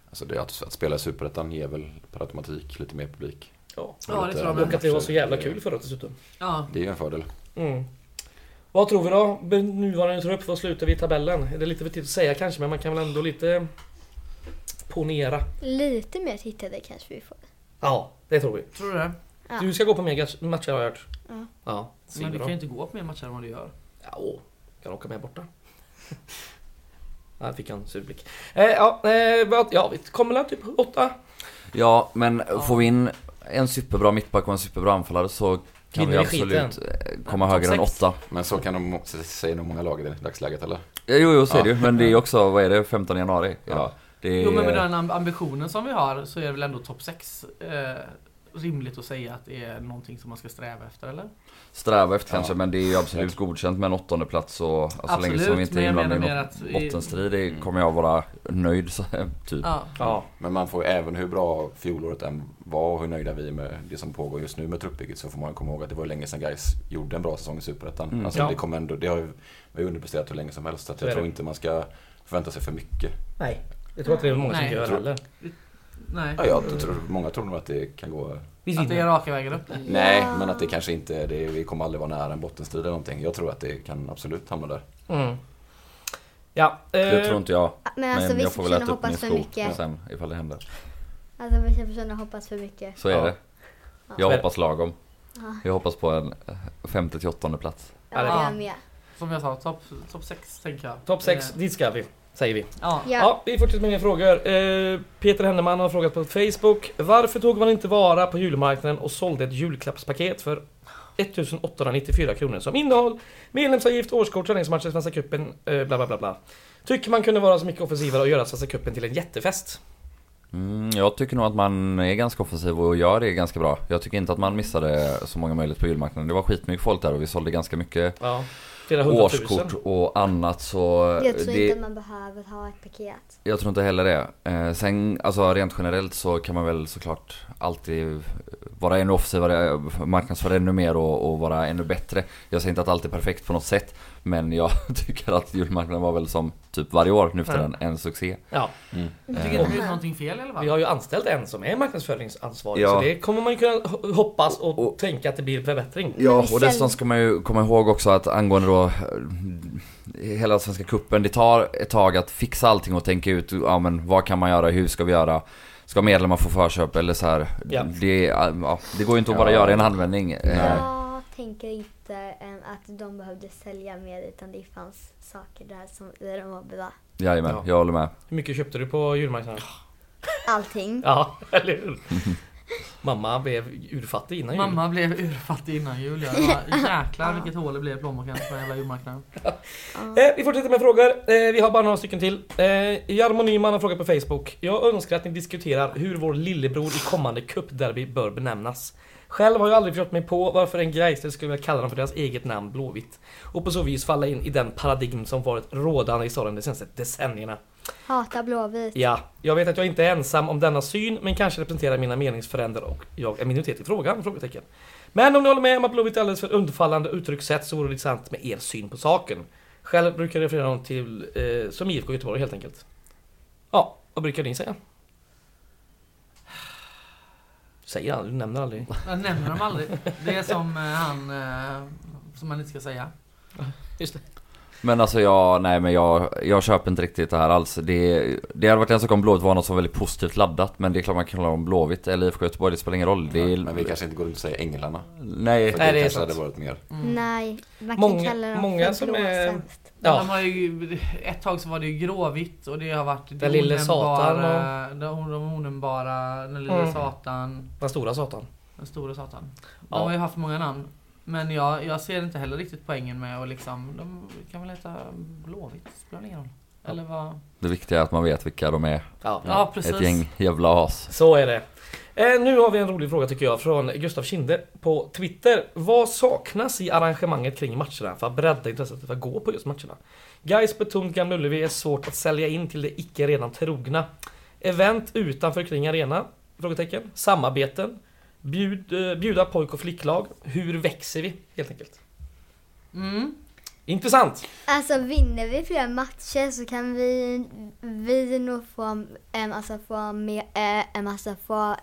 S3: Alltså det är att, att spela i Superettan ger väl per automatik lite mer publik.
S1: Ja.
S4: Ja, det tror jag.
S1: Och att det var så jävla kul förra dessutom.
S4: Ja.
S3: Det är ju en fördel.
S1: Mm. Vad tror vi då? Nuvarande trupp, vad slutar vi i tabellen? Det är lite för tidigt att säga kanske, men man kan väl ändå lite ponera.
S5: Lite mer tittade kanske vi får.
S1: Ja, det tror vi.
S4: Tror du det?
S5: Ja.
S1: Du ska gå på mer matcher har jag hört.
S5: Ja.
S1: Ja,
S4: Men
S1: vi
S4: du kan ju inte gå på mer matcher än vad du gör.
S1: Ja, åh, kan åka med borta. Där fick jag en sur blick. Eh, ja, eh, ja, vi kommer väl typ åtta.
S2: ja, men får vi in en superbra mittback och en superbra anfallare så kan vi absolut
S1: skiten?
S2: eh, komma högre än
S1: sex.
S2: åtta.
S3: Men så kan de säga nog många lag i dagsläget eller?
S2: Ja, Jo, jo, så är det ju. Men det är också, vad är det, 15 januari?
S3: Ja.
S2: Det är,
S4: Jo men med den amb- ambitionen som vi har så är det väl ändå topp 6 eh, rimligt att säga att det är någonting som man ska sträva efter eller?
S2: sträva efter
S3: Ja.
S2: kanske, men det är ju absolut godkänt med en åttonde plats och alltså, så länge
S4: Absolut,
S2: som vi inte
S4: men
S2: är
S4: jag
S2: inblandade i
S4: menar
S2: något
S4: att i-
S2: bottenstrid det kommer jag vara nöjd typ.
S4: Ja.
S1: Ja.
S3: Men man får ju även hur bra fjolåret än var och hur nöjda vi är med det som pågår just nu med truppbygget så får man komma ihåg att det var länge sedan guys gjorde en bra säsong i Superettan.
S2: Mm.
S3: Alltså
S1: Ja.
S3: det kommer ändå, det har ju vi har ju underpresterat hur länge som helst. Så jag tror
S1: det.
S3: inte man ska förvänta sig för mycket.
S1: Nej, jag tror att det är många som gör heller.
S4: Nej.
S3: Ja, jag tror, många tror nog att det kan gå
S1: Vi
S4: Att det är raka vägen upp.
S3: Nej, men att det kanske inte, det, vi kommer aldrig vara nära en bottenstrid eller någonting. Jag tror att det kan absolut hamna där.
S1: Mm. Ja,
S2: Det
S1: eh,
S2: tror inte jag.
S5: Men alltså
S2: men jag får väl äta upp min
S5: hoppas för
S2: sko
S5: mycket.
S2: sen ifall det händer.
S5: Alltså vissa personer hoppas för mycket.
S2: Så är
S1: Ja.
S2: det. Jag
S1: Men-
S2: hoppas lagom.
S5: Ja.
S2: Jag hoppas på en eh, femte till åttonde plats.
S5: Ja,
S1: Ja, det-
S5: jag med.
S4: Som jag sa, topp top 6 tänker jag.
S1: Topp 6,
S4: Eh,
S1: dit ska vi. Säger vi.
S4: Ja.
S1: Ja.
S5: Ja.
S1: vi fortsätter med mer frågor. Eh, Peter Henneman har frågat på Facebook. Varför tog man inte vara på julmarknaden och sålde ett julklappspaket för 1894 kronor som innehåll, medlemsavgift, årskort, träningsmatcher, Svenska cupen, eh, bla bla bla bla. Tycker man kunde vara så mycket offensivare och göra Svenska cupen till en jättefest.
S2: Mm, jag tycker nog att man är ganska offensiv och gör det ganska bra. Jag tycker inte att man missade så många möjligheter på julmarknaden. Det var skitmycket folk där och vi sålde ganska mycket
S1: Ja, flera hundratusen.
S2: årskort och annat så...
S5: Jag tror
S2: det,
S5: inte man behöver ha ett paket.
S2: Jag tror inte heller det. Eh, sen, alltså rent generellt så kan man väl såklart alltid vara ännu offensivare, marknadsföra ännu mer och, och vara ännu bättre. Jag säger inte att allt är perfekt på något sätt. Men jag tycker att julmarknaden var väl som typ varje år nu för
S1: Ja.
S2: en, succé.
S1: Ja,
S3: Mm.
S4: Jag tycker inte vi gjort någonting fel i alla
S1: vi har ju anställt en som är marknadsföringsansvarig.
S2: Ja.
S1: Så det kommer man ju kunna ho- hoppas och,
S2: Och-
S1: tänka att det blir förbättring.
S2: Ja,
S5: vi
S2: och dessutom ska man ju komma ihåg också att angående då eh, hela Svenska Cupen, det tar ett tag att fixa allting och tänka ut, ja men vad kan man göra, hur ska vi göra? Ska medlemmar få förköp eller så här?
S1: Ja.
S2: Det, ja, det går ju inte att bara
S3: Ja.
S2: göra i en handvändning. Eh,
S5: Jag tänker inte att de behövde sälja mer utan det fanns saker där som i de var bra.
S2: Jajamän,
S1: Ja.
S2: jag håller med.
S1: Hur mycket köpte du på julmarknaden?
S5: Allting.
S1: Ja, eller hur? Mamma blev urfattig innan jul.
S4: Mamma blev urfattig innan jul. Ja. Det var jäklar vilket hål det blev i plånboken på den jävla julmarknaden.
S5: Ja.
S1: Eh, vi fortsätter med frågor. Eh, vi har bara några stycken till. Eh, Jarmo Nyman har frågat på Facebook. Jag önskar att ni diskuterar hur vår lillebror i kommande cupderby bör benämnas. Själv har jag aldrig förstått mig på varför en Greister skulle vilja kalla dem för deras eget namn Blåvitt. Och på så vis falla in i den paradigm som varit rådande i staden de senaste decennierna.
S5: Hata Blåvit.
S1: Ja, jag vet att jag inte är ensam om denna syn, men kanske representerar mina meningsfränder och jag är minoritet i frågan? Frågetecken. Men om ni håller med om att Blåvitt är alldeles för undfallande uttryckssätt så vore det intressant med er syn på saken. Själv brukar jag referera dem till eh, som IFK Göteborg helt enkelt. Ja, vad brukar ni säga? Säger aldrig, du nämner aldrig.
S4: Jag nämner dem aldrig. Det är som eh, han eh, som man inte ska säga.
S1: Just det.
S2: Men alltså jag, nej men jag, jag köper inte riktigt det här alls. Det, det hade varit en sak om Blåvitt var något som var väldigt positivt laddat. Men det är klart man kan hålla om Blåvitt eller IFK Göteborg, det spelar ingen roll. Det är,
S3: Men vi kanske inte går runt och säger Änglarna.
S2: Nej,
S3: För
S1: Nej,
S3: det,
S1: det är
S3: kanske hade varit mer.
S4: Mm.
S5: Nej, man kan
S1: Många-
S5: kalla dem
S1: många
S5: för
S1: som är- Ja.
S4: De har ju, ett tag så var det ju gråvitt och det har varit det
S1: Den lille satan
S4: De, de onämnbara, den lille
S1: Mm.
S4: satan,
S1: Den stora satan.
S4: den stora satan. De
S1: Ja.
S4: har ju haft många namn. Men jag, jag ser inte heller riktigt poängen med att liksom, de kan väl heta Blåvitt, spelar ingen roll. Eller vad?
S2: det viktiga är att man vet vilka de är.
S1: Ja.
S4: Ja, precis.
S2: Ett gäng jävla as.
S1: Så är det. Eh, nu har vi en rolig fråga tycker jag från Gustav Kinde på Twitter. Vad saknas i arrangemanget kring matcherna för att bredda intresset för att gå på just matcherna? Guys betont Gamla Ullevi är svårt att sälja in till det icke redan trogna. Event utanför kring arena? Frågetecken. Samarbeten? Bjud, eh, bjuda pojk och flicklag? Hur växer vi? Helt enkelt.
S4: Mm.
S1: Intressant!
S5: Alltså vinner vi fler matcher så kan vi, vi nog få, um, alltså få, mer, um, alltså få,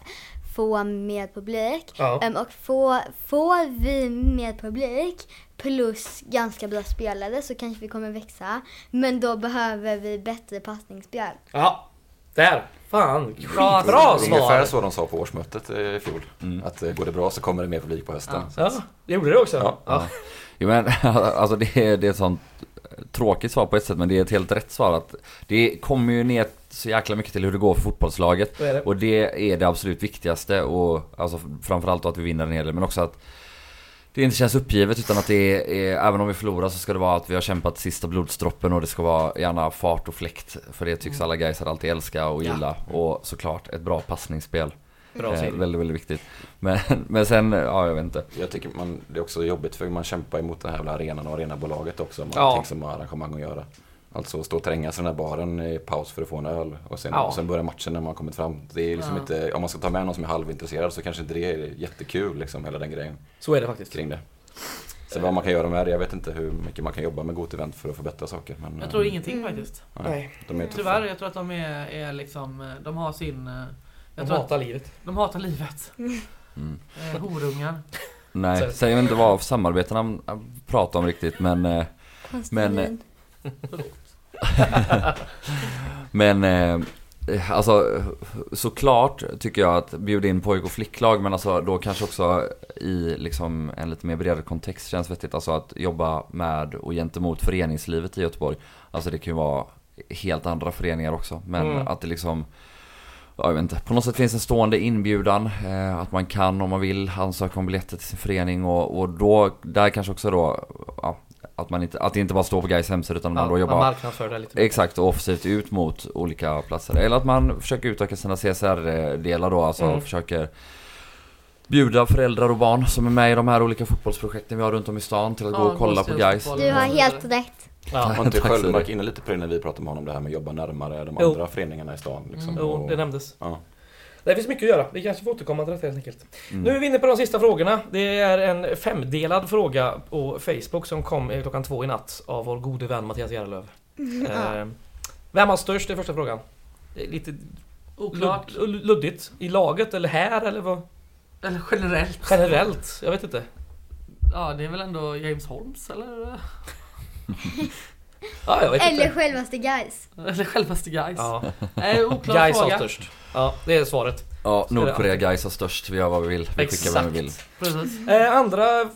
S5: få mer publik.
S1: Ja.
S5: Em, och få, får vi mer publik plus ganska bra spelare så kanske vi kommer växa. Men då behöver vi bättre passningsspel.
S1: Ja. Där! Fan!
S4: Bra
S1: Skitbra
S3: Det är ungefär
S1: svar!
S3: så de sa på årsmötet eh, i fjol.
S2: Mm.
S3: Att eh, går det bra så kommer det mer publik på hösten.
S4: Ja.
S1: Ja, det gjorde det också.
S3: Ja.
S1: Ja.
S2: Jo men alltså det är, det är ett sånt tråkigt svar på ett sätt men det är ett helt rätt svar att det kommer ju ner så jäkla mycket till hur det går för fotbollslaget.
S1: Det.
S2: Och det är det absolut viktigaste och alltså framförallt att vi vinner en hel del men också att det inte känns uppgivet utan att det är, även om vi förlorar så ska det vara att vi har kämpat sista blodsdroppen och det ska vara gärna fart och fläkt. För det tycks alla guys alltid älska och
S1: Ja.
S2: gilla. Och såklart ett bra passningsspel.
S1: Bra
S2: Eh, väldigt, väldigt viktigt. Men, men sen, ja jag vet inte.
S3: Jag tycker man, det är också jobbigt för man kämpar emot den här arenan och arenabolaget också. Med
S1: Ja.
S3: allting som har arrangemang att göra. Alltså stå och trängas i den här baren i paus för att få en öl. Och sen,
S1: Ja.
S3: och sen börjar matchen när man har kommit fram. Det är liksom
S4: Ja.
S3: inte, om man ska ta med någon som är halvintresserad så kanske inte det är jättekul liksom, hela den grejen
S1: Så är det faktiskt.
S3: kring det. Sen vad man kan göra med det, jag vet inte hur mycket man kan jobba med Got Event för att förbättra saker. Men,
S4: Jag tror
S3: eh,
S4: ingenting
S5: Mm.
S4: faktiskt.
S1: Nej.
S3: De är.
S4: Tyvärr, jag tror att de är, är liksom, eh, de har sin... eh, Jag
S1: De
S4: tror
S1: hatar
S4: att
S1: livet.
S4: de hatar livet.
S2: Mm.
S4: Eh, horungar.
S2: Nej, vet inte vad samarbetena han pratar om riktigt men eh,
S5: Konstantin.
S2: Men eh, alltså såklart tycker jag att bjuda in pojk och flicklag men alltså då kanske också i liksom en lite mer bredare kontext känns vettigt. Alltså att jobba med och gentemot föreningslivet i Göteborg. Alltså det kan ju vara helt andra föreningar också. Men
S1: Mm.
S2: att det liksom Ja, jag vet inte. På något sätt finns en stående inbjudan. Eh, att man kan om man vill ansöka om biljetter till sin förening och, och då, där kanske också då, ja, att man inte, att det inte bara står på Gais hemsida utan man då
S1: man
S2: jobbar
S1: marknadsför det lite mer.
S2: Exakt, och offensivt ut mot olika platser. Eller att man försöker utöka sina CSR-delar då, alltså
S1: Mm.
S2: försöker bjuda föräldrar och barn som är med i de här olika fotbollsprojekten vi har runt om i stan till att gå och kolla på guys.
S4: gåsledsfotboll.
S5: Du har helt rätt.
S1: Ja.
S3: Var inte Sköldmark inne lite på det när vi pratade med honom det här med att jobba närmare de
S1: Jo.
S3: andra föreningarna i stan? Liksom,
S4: Mm.
S1: Jo, det nämndes.
S3: ja.
S1: Det finns mycket att göra. Vi kanske får återkomma till detta helt enkelt.
S2: Mm.
S1: Nu är vi inne på de sista frågorna. Det är en femdelad fråga på Facebook som kom eh, klockan två i natt av vår gode vän Mattias Järlöv.
S5: Ja.
S1: Eh, Vem har störst? är första frågan. Det Lite
S4: Oklart.
S1: ludd, luddigt. I laget eller här eller vad?
S4: Eller generellt.
S1: Generellt? Jag vet inte.
S4: Ja, det är väl ändå James Holmes eller?
S1: Ja, jag vet
S5: Eller
S1: inte.
S5: självaste guys.
S4: Eller självaste guys.
S1: Ja.
S4: Nej, oklar
S1: Guys har
S4: fråga.
S1: störst. Ja, det är svaret.
S2: Ja, Nordkorea guys har störst, vi gör vad vi vill, vi skickar vem vi vill.
S4: Precis.
S1: Eh, andra eh,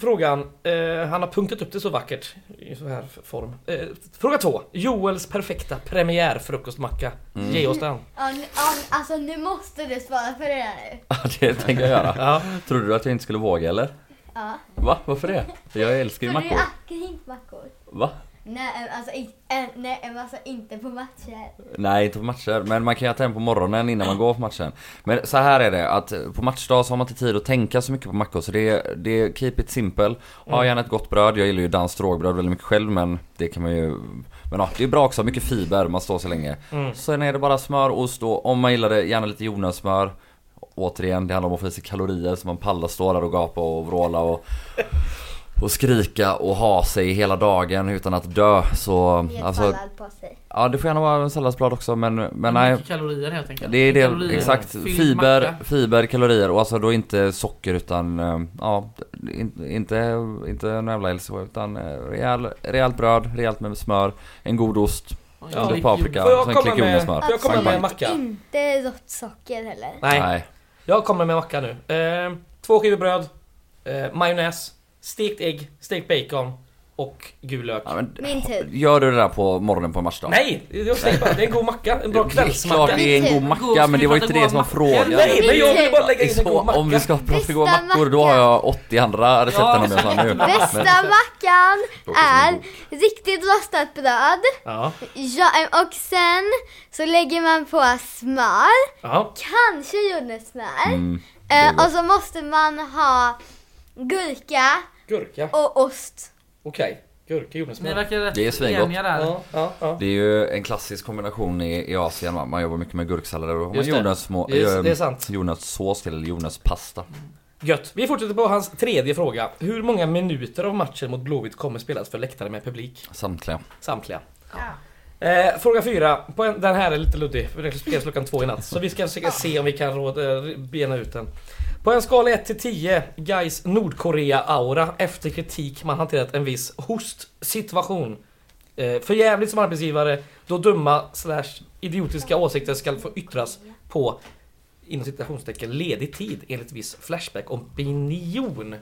S1: frågan. Eh, han har punktat upp det så vackert i så här form. Eh, fråga två. Joels perfekta premiärfrukostmacka.
S2: Mm.
S1: Ge oss den.
S5: Ja, nu, ja, alltså nu måste du svara för det där nu.
S2: Ja, det tänker jag göra.
S1: Ja.
S2: Trodde du att jag inte skulle våga eller?
S5: Ja.
S2: Va? Varför det? Jag älskar ju
S5: För du
S2: mackor.
S5: äter inte mackor.
S2: Va?
S5: Nej, alltså, i- äh, nej, alltså inte på matcher.
S2: Nej, inte på matcher. Men man kan ju äta en på morgonen innan man går på matchen. Men så här är det, att på matchdag så har man inte tid att tänka så mycket på mackor. Så det är, det är keep it simple. Ha
S1: Mm.
S2: gärna ett gott bröd. Jag gillar ju danskt rågbröd väldigt mycket själv men det kan man ju... Men ja, det är bra också. Mycket fiber, man står så länge.
S1: Mm.
S2: Sen är det bara smör, ost och om man gillar det, gärna lite jordnötssmör. Återigen, det handlar om att få i sig kalorier så man pallar stå där och gapa och vråla och och skrika och ha sig hela dagen utan att dö så
S5: Med
S2: alltså,
S5: sallad på sig.
S2: Ja det får gärna vara en salladsblad också men, men nej
S4: kalorier helt enkelt.
S2: Det är det,
S4: Kalorier.
S2: exakt. Fiber,
S4: macka.
S2: fiber, kalorier och alltså då inte socker utan, eh, ja, in- inte, inte en jävla LCH utan eh, rejäl, rejält bröd, rejält med smör, en god ost,
S1: Ja.
S2: lite paprika,
S1: Får jag
S2: sen klick
S1: med-
S2: smör.
S1: Jag komma med en macka?
S5: inte rått socker heller.
S1: Nej,
S2: Nej.
S1: jag kommer med macka nu. Eh, två skivor bröd, eh, majonnäs, stekt ägg, stekt bacon och gul lök.
S2: Ja, men,
S5: Min tur.
S2: gör du det där på morgonen på en matchdag?
S1: Nej, det är, stekt bara. det är en god macka. En bra
S2: Det är klart
S1: kvällsmacka.
S2: det är en god macka men det var inte det som var frågan.
S1: Nej, men jag vill bara lägga in en
S2: Så,
S1: god macka.
S2: om vi ska prata goda
S5: Bästa
S2: mackor då har jag 80 andra recept
S4: Ja,
S2: än de jag sa nu.
S5: Bästa mackan är riktigt rostat bröd.
S1: Ja,
S5: Ja, eh, och sen så lägger man på smör,
S1: ja.
S5: kanske jordnötssmör.
S2: mm, det är
S5: Eh,
S2: gott.
S5: och så måste man ha gurka
S1: Gurka.
S5: och ost.
S1: Okej. Gurka,
S4: Ni
S1: jordnötssmör.
S4: verkar rätt
S2: Det är svingott.
S4: eniga där.
S1: Ja, ja, ja.
S2: Det är ju en klassisk kombination i, i Asien va? Man jobbar mycket med gurksallader och
S1: Just det.
S2: jordnötssmå, eh,
S1: det är sant.
S2: jordnötssås till eller jordnötspasta.
S1: Gött. Vi fortsätter på hans tredje fråga. Hur många minuter av matchen mot Blåvitt kommer spelas för läktare med publik?
S2: Samtliga.
S1: Samtliga. Eh, fråga fyra. På en, den här är lite luddig, för den spelas klockan två i natt. Så vi ska försöka se om vi kan råda, eh, bena ut den. På en skala 1 till 10, Gais Nordkorea-aura efter kritik man hanterat en viss hostsituation. Eh, för jävligt som arbetsgivare, då dumma slash idiotiska åsikter ska få yttras på inom citationstecken ledig tid enligt viss Flashback-opinion.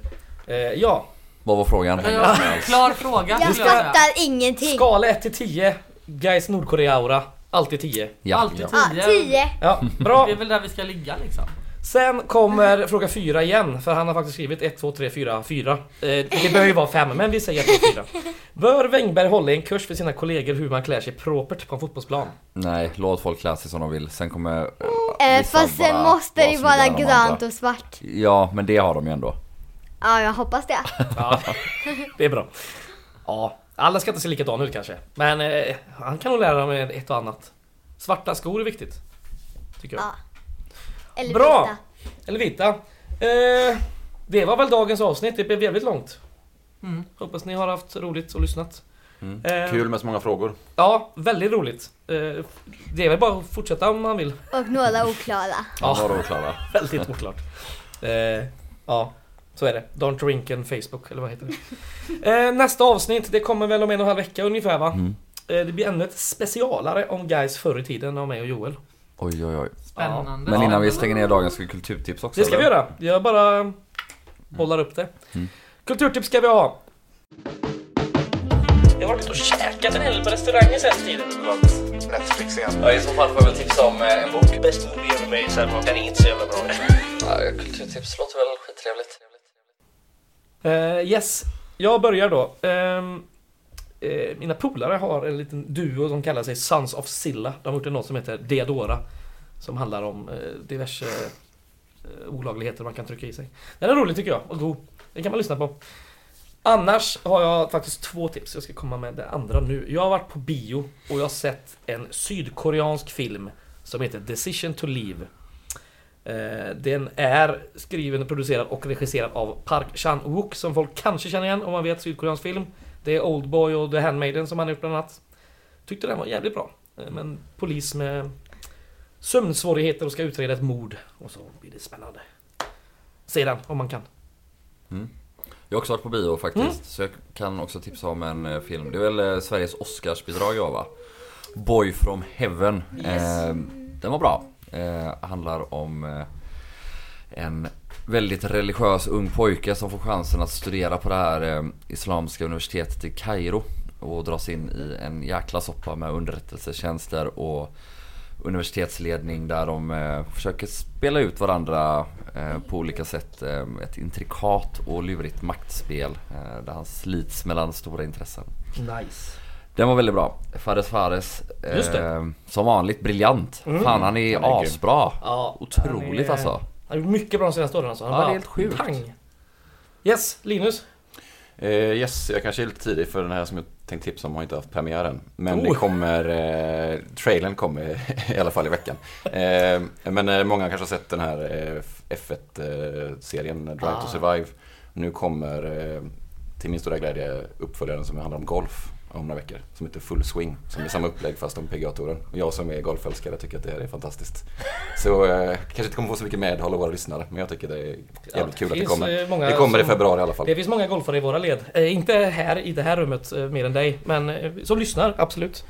S1: Eh, ja,
S2: Vad var frågan?
S4: Ja, klar fråga
S5: Jag fattar ingenting.
S1: skala 1 till 10, Gais Nordkorea-aura, alltid 10.
S2: Ja.
S4: Alltid
S5: Ja,
S4: 10.
S5: 10.
S1: Ja, bra.
S4: Det är väl där vi ska ligga liksom.
S1: Sen kommer fråga 4 igen, för han har faktiskt skrivit 1, 2, 3, 4, 4. Eh, det bör ju vara 5, men vi säger 1, 2, 4. Bör Wängberg hålla en kurs för sina kollegor hur man klär sig propert på en fotbollsplan?
S2: Nej, låt folk klä sig som de vill. Sen kommer...
S5: Eh,
S2: vissa
S5: fast sen måste det ju
S2: vara
S5: grönt och svart.
S2: Ja, men det har de ju ändå.
S5: Ja, jag hoppas det.
S1: Ja, det är bra. Ja, alla ska inte se likadana ut kanske. Men eh, han kan nog lära dem ett och annat. Svarta skor är viktigt. Tycker jag.
S5: Ja. Eller
S1: Bra!
S5: vita.
S1: Eller vita. Eh, det var väl dagens avsnitt, det blev jävligt långt.
S4: Mm.
S1: Hoppas ni har haft roligt och lyssnat.
S2: Mm.
S1: Eh,
S3: Kul med så många frågor.
S1: Ja, väldigt roligt. Eh, det är väl bara att fortsätta om man vill.
S5: Och några oklara.
S2: Ja, var då Klara.
S1: Väldigt oklart. Eh, ja, så är det. Don't drink and Facebook, eller vad heter det? Eh, nästa avsnitt, det kommer väl om en och en halv vecka ungefär va?
S2: Mm.
S1: Eh, det blir ännu ett specialare om guys förr i tiden av mig och Joel.
S2: Oj, oj, oj.
S4: Spännande.
S2: Men innan vi stänger ner dagens ska vi kulturtips också.
S1: Det ska vi
S2: eller?
S1: göra. Jag bara bollar upp det.
S2: Mm.
S1: Kulturtips ska vi ha. Jag har varit och käkat en hel på restauranger sen tiden.
S6: Netflix igen.
S2: Ja, i så fall får jag väl tipsa om eh, en bok.
S7: Bäst movie ever made, sen den är inte så jävla bra.
S2: Ja, kulturtips låter väl skittrevligt.
S1: Eh, yes, jag börjar då. Ehm, eh, mina polare har en liten duo som kallar sig Sons of Silla. De har gjort en låt som heter Deodora. Som handlar om eh, diverse eh, olagligheter man kan trycka i sig. Den är rolig tycker jag och god. Den kan man lyssna på. Annars har jag faktiskt två tips. Jag ska komma med det andra nu. Jag har varit på bio och jag har sett en sydkoreansk film som heter Decision to Leave. Eh, den är skriven, producerad och regisserad av Park Chan-wook som folk kanske känner igen om man vet sydkoreansk film. Det är Oldboy och The Handmaiden som han har gjort bland annat. Tyckte den var jävligt bra. Eh, men polis med sömnsvårigheter och ska utreda ett mord. Och så blir det spännande. Se den om man kan.
S2: Jag har också varit på bio faktiskt,
S1: Mm.
S2: så jag kan också tipsa om en eh, film. Det är väl eh, Sveriges Oscarsbidrag jag va? Boy from Heaven. Eh, den var bra. Eh, handlar om eh, en väldigt religiös ung pojke som får chansen att studera på det här eh, Islamiska universitetet i Kairo. Och dras in i en jäkla soppa med underrättelsetjänster och universitetsledning där de eh, försöker spela ut varandra eh, på olika sätt. Eh, ett intrikat och lurigt maktspel eh, där han slits mellan stora intressen.
S1: Nice.
S2: Den var väldigt bra. Fares Fares,
S1: Just det.
S2: eh, som vanligt briljant.
S1: Mm.
S2: Fan han är
S3: Han är
S2: asbra.
S1: Ja,
S2: Otroligt
S1: han är-
S2: alltså.
S1: Han har gjort mycket bra de senaste åren alltså. Han
S2: Ja,
S1: bara
S2: det är helt sjukt.
S1: Pang. Yes, Linus.
S3: Eh, yes, jag kanske är lite tidig för den här som jag tänkte tipsa om har inte haft premiären. Men
S1: Oh.
S3: det kommer, eh, trailern kommer i alla fall i veckan. Eh, men eh, många kanske har sett den här eh, F1-serien Drive
S1: Ah.
S3: to Survive. Nu kommer eh, till min stora glädje uppföljaren som handlar om golf om några veckor. Som heter Full Swing. Som är samma upplägg fast om PGA-touren. Och jag som är golfälskare tycker att det här är fantastiskt. Så eh, kanske inte kommer få så mycket medhåll av våra lyssnare. Men jag tycker det är jävligt
S1: Ja,
S3: kul att det kommer.
S1: eh, många
S3: Det kommer i
S1: som-
S3: februari i alla fall.
S1: Det finns många golfare i våra led. Eh, inte här i det här rummet eh, mer än dig, men eh, som lyssnar, absolut.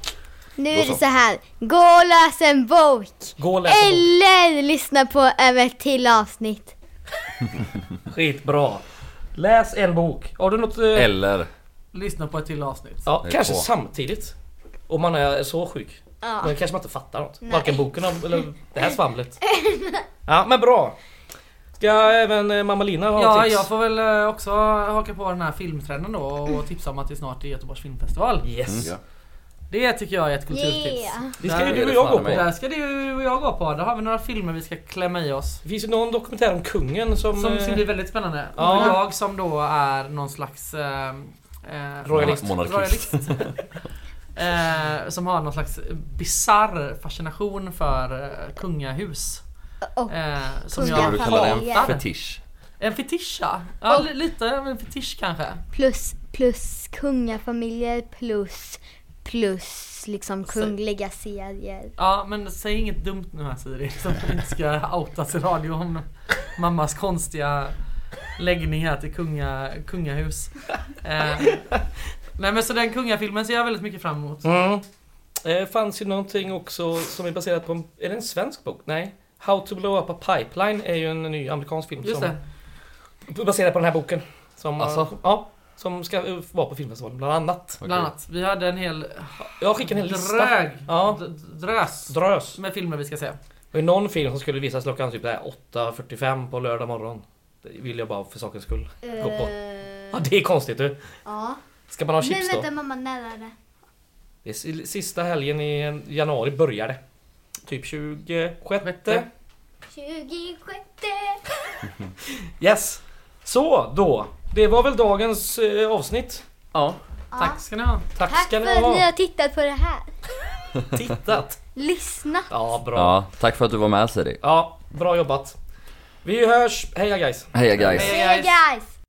S5: Nu är det
S3: så.
S5: här. gå och läs en bok!
S1: Gå och läs en bok.
S5: Eller lyssna på över ett till avsnitt.
S1: Skitbra. Läs en bok. Har du något... eh,
S2: Eller
S4: Lyssna på ett till avsnitt.
S1: Ja,
S2: Det är
S1: kanske
S2: två.
S1: samtidigt. Om man är så sjuk.
S5: Ja.
S1: Men kanske man inte fattar något.
S5: Nej.
S1: Varken boken eller det här svamlet. Ja, men bra. Ska även eh, mamma Lina ha
S4: Ja,
S1: tips?
S4: jag får väl eh, också haka på den här filmtrenden då och tipsa om att det snart är Göteborgs filmfestival.
S1: Yes.
S3: Ja.
S4: Det tycker jag är ett kulturtips.
S5: Yeah.
S1: Det ska ju du och jag gå på.
S4: Där ska du och jag gå på. Där har vi några filmer vi ska klämma i oss.
S1: Det finns ju någon dokumentär om kungen som...
S4: Som
S1: eh,
S4: ska bli väldigt spännande.
S1: Ja.
S4: Och jag som då är någon slags... Eh, eh,
S1: Royalist.
S2: Monarkist.
S4: royalist. eh, som har någon slags bizarr fascination för eh, kungahus.
S5: Och
S4: Eh, som
S2: skulle
S4: jag
S2: du kalla det en fetisch?
S4: En fetisch ja. ja li- lite av en fetisch kanske.
S5: plus, plus kungafamiljer plus, plus liksom kungliga serier.
S4: Ja men säg inget dumt nu här Siri som inte ska outas i radio om mammas konstiga läggning här till kunga, kungahus. Eh, nej men så den kungafilmen ser jag väldigt mycket fram emot.
S1: Mm. Det fanns ju någonting också som är baserat på... en- Är det en svensk bok? Nej. How to blow up a pipeline är ju en ny amerikansk film
S4: Just
S1: som
S4: det,
S1: baserad på den här boken. Som,
S2: Alltså?
S1: Ja, som ska eh, vara på filmfestivalen bland annat.
S4: bland annat. Vi hade en hel
S1: Jag skickar en hel lista.
S4: drög,
S1: Ja.
S4: drös
S1: Drös.
S4: med filmer vi ska se.
S1: Det är någon film som skulle visas klockan typ där 8.45 på lördag morgon. Det vill jag bara för sakens skull. Gå på. Ja,
S5: Uh,
S1: det är konstigt du.
S5: ja.
S1: Ska man ha
S5: Men
S1: chips då?
S5: vänta mamma, när är det?
S1: Det är si- sista helgen i januari börjar det. Typ 26.
S4: Sjätte.
S5: 26
S1: Yes! Så då. Det var väl dagens eh, avsnitt.
S2: Ja.
S4: Tack ska ni ha.
S1: Tack,
S5: Tack
S1: ska
S5: för
S1: ni
S5: att ni
S1: ha.
S5: har tittat på det här.
S1: Tittat.
S5: Lyssnat.
S1: Ja, bra.
S2: ja, tack för att du var med Siri.
S1: Ja, bra jobbat. Vi hörs. Heja guys.
S2: Heja guys.
S4: Hej,
S5: Hey
S4: guys.
S5: guys!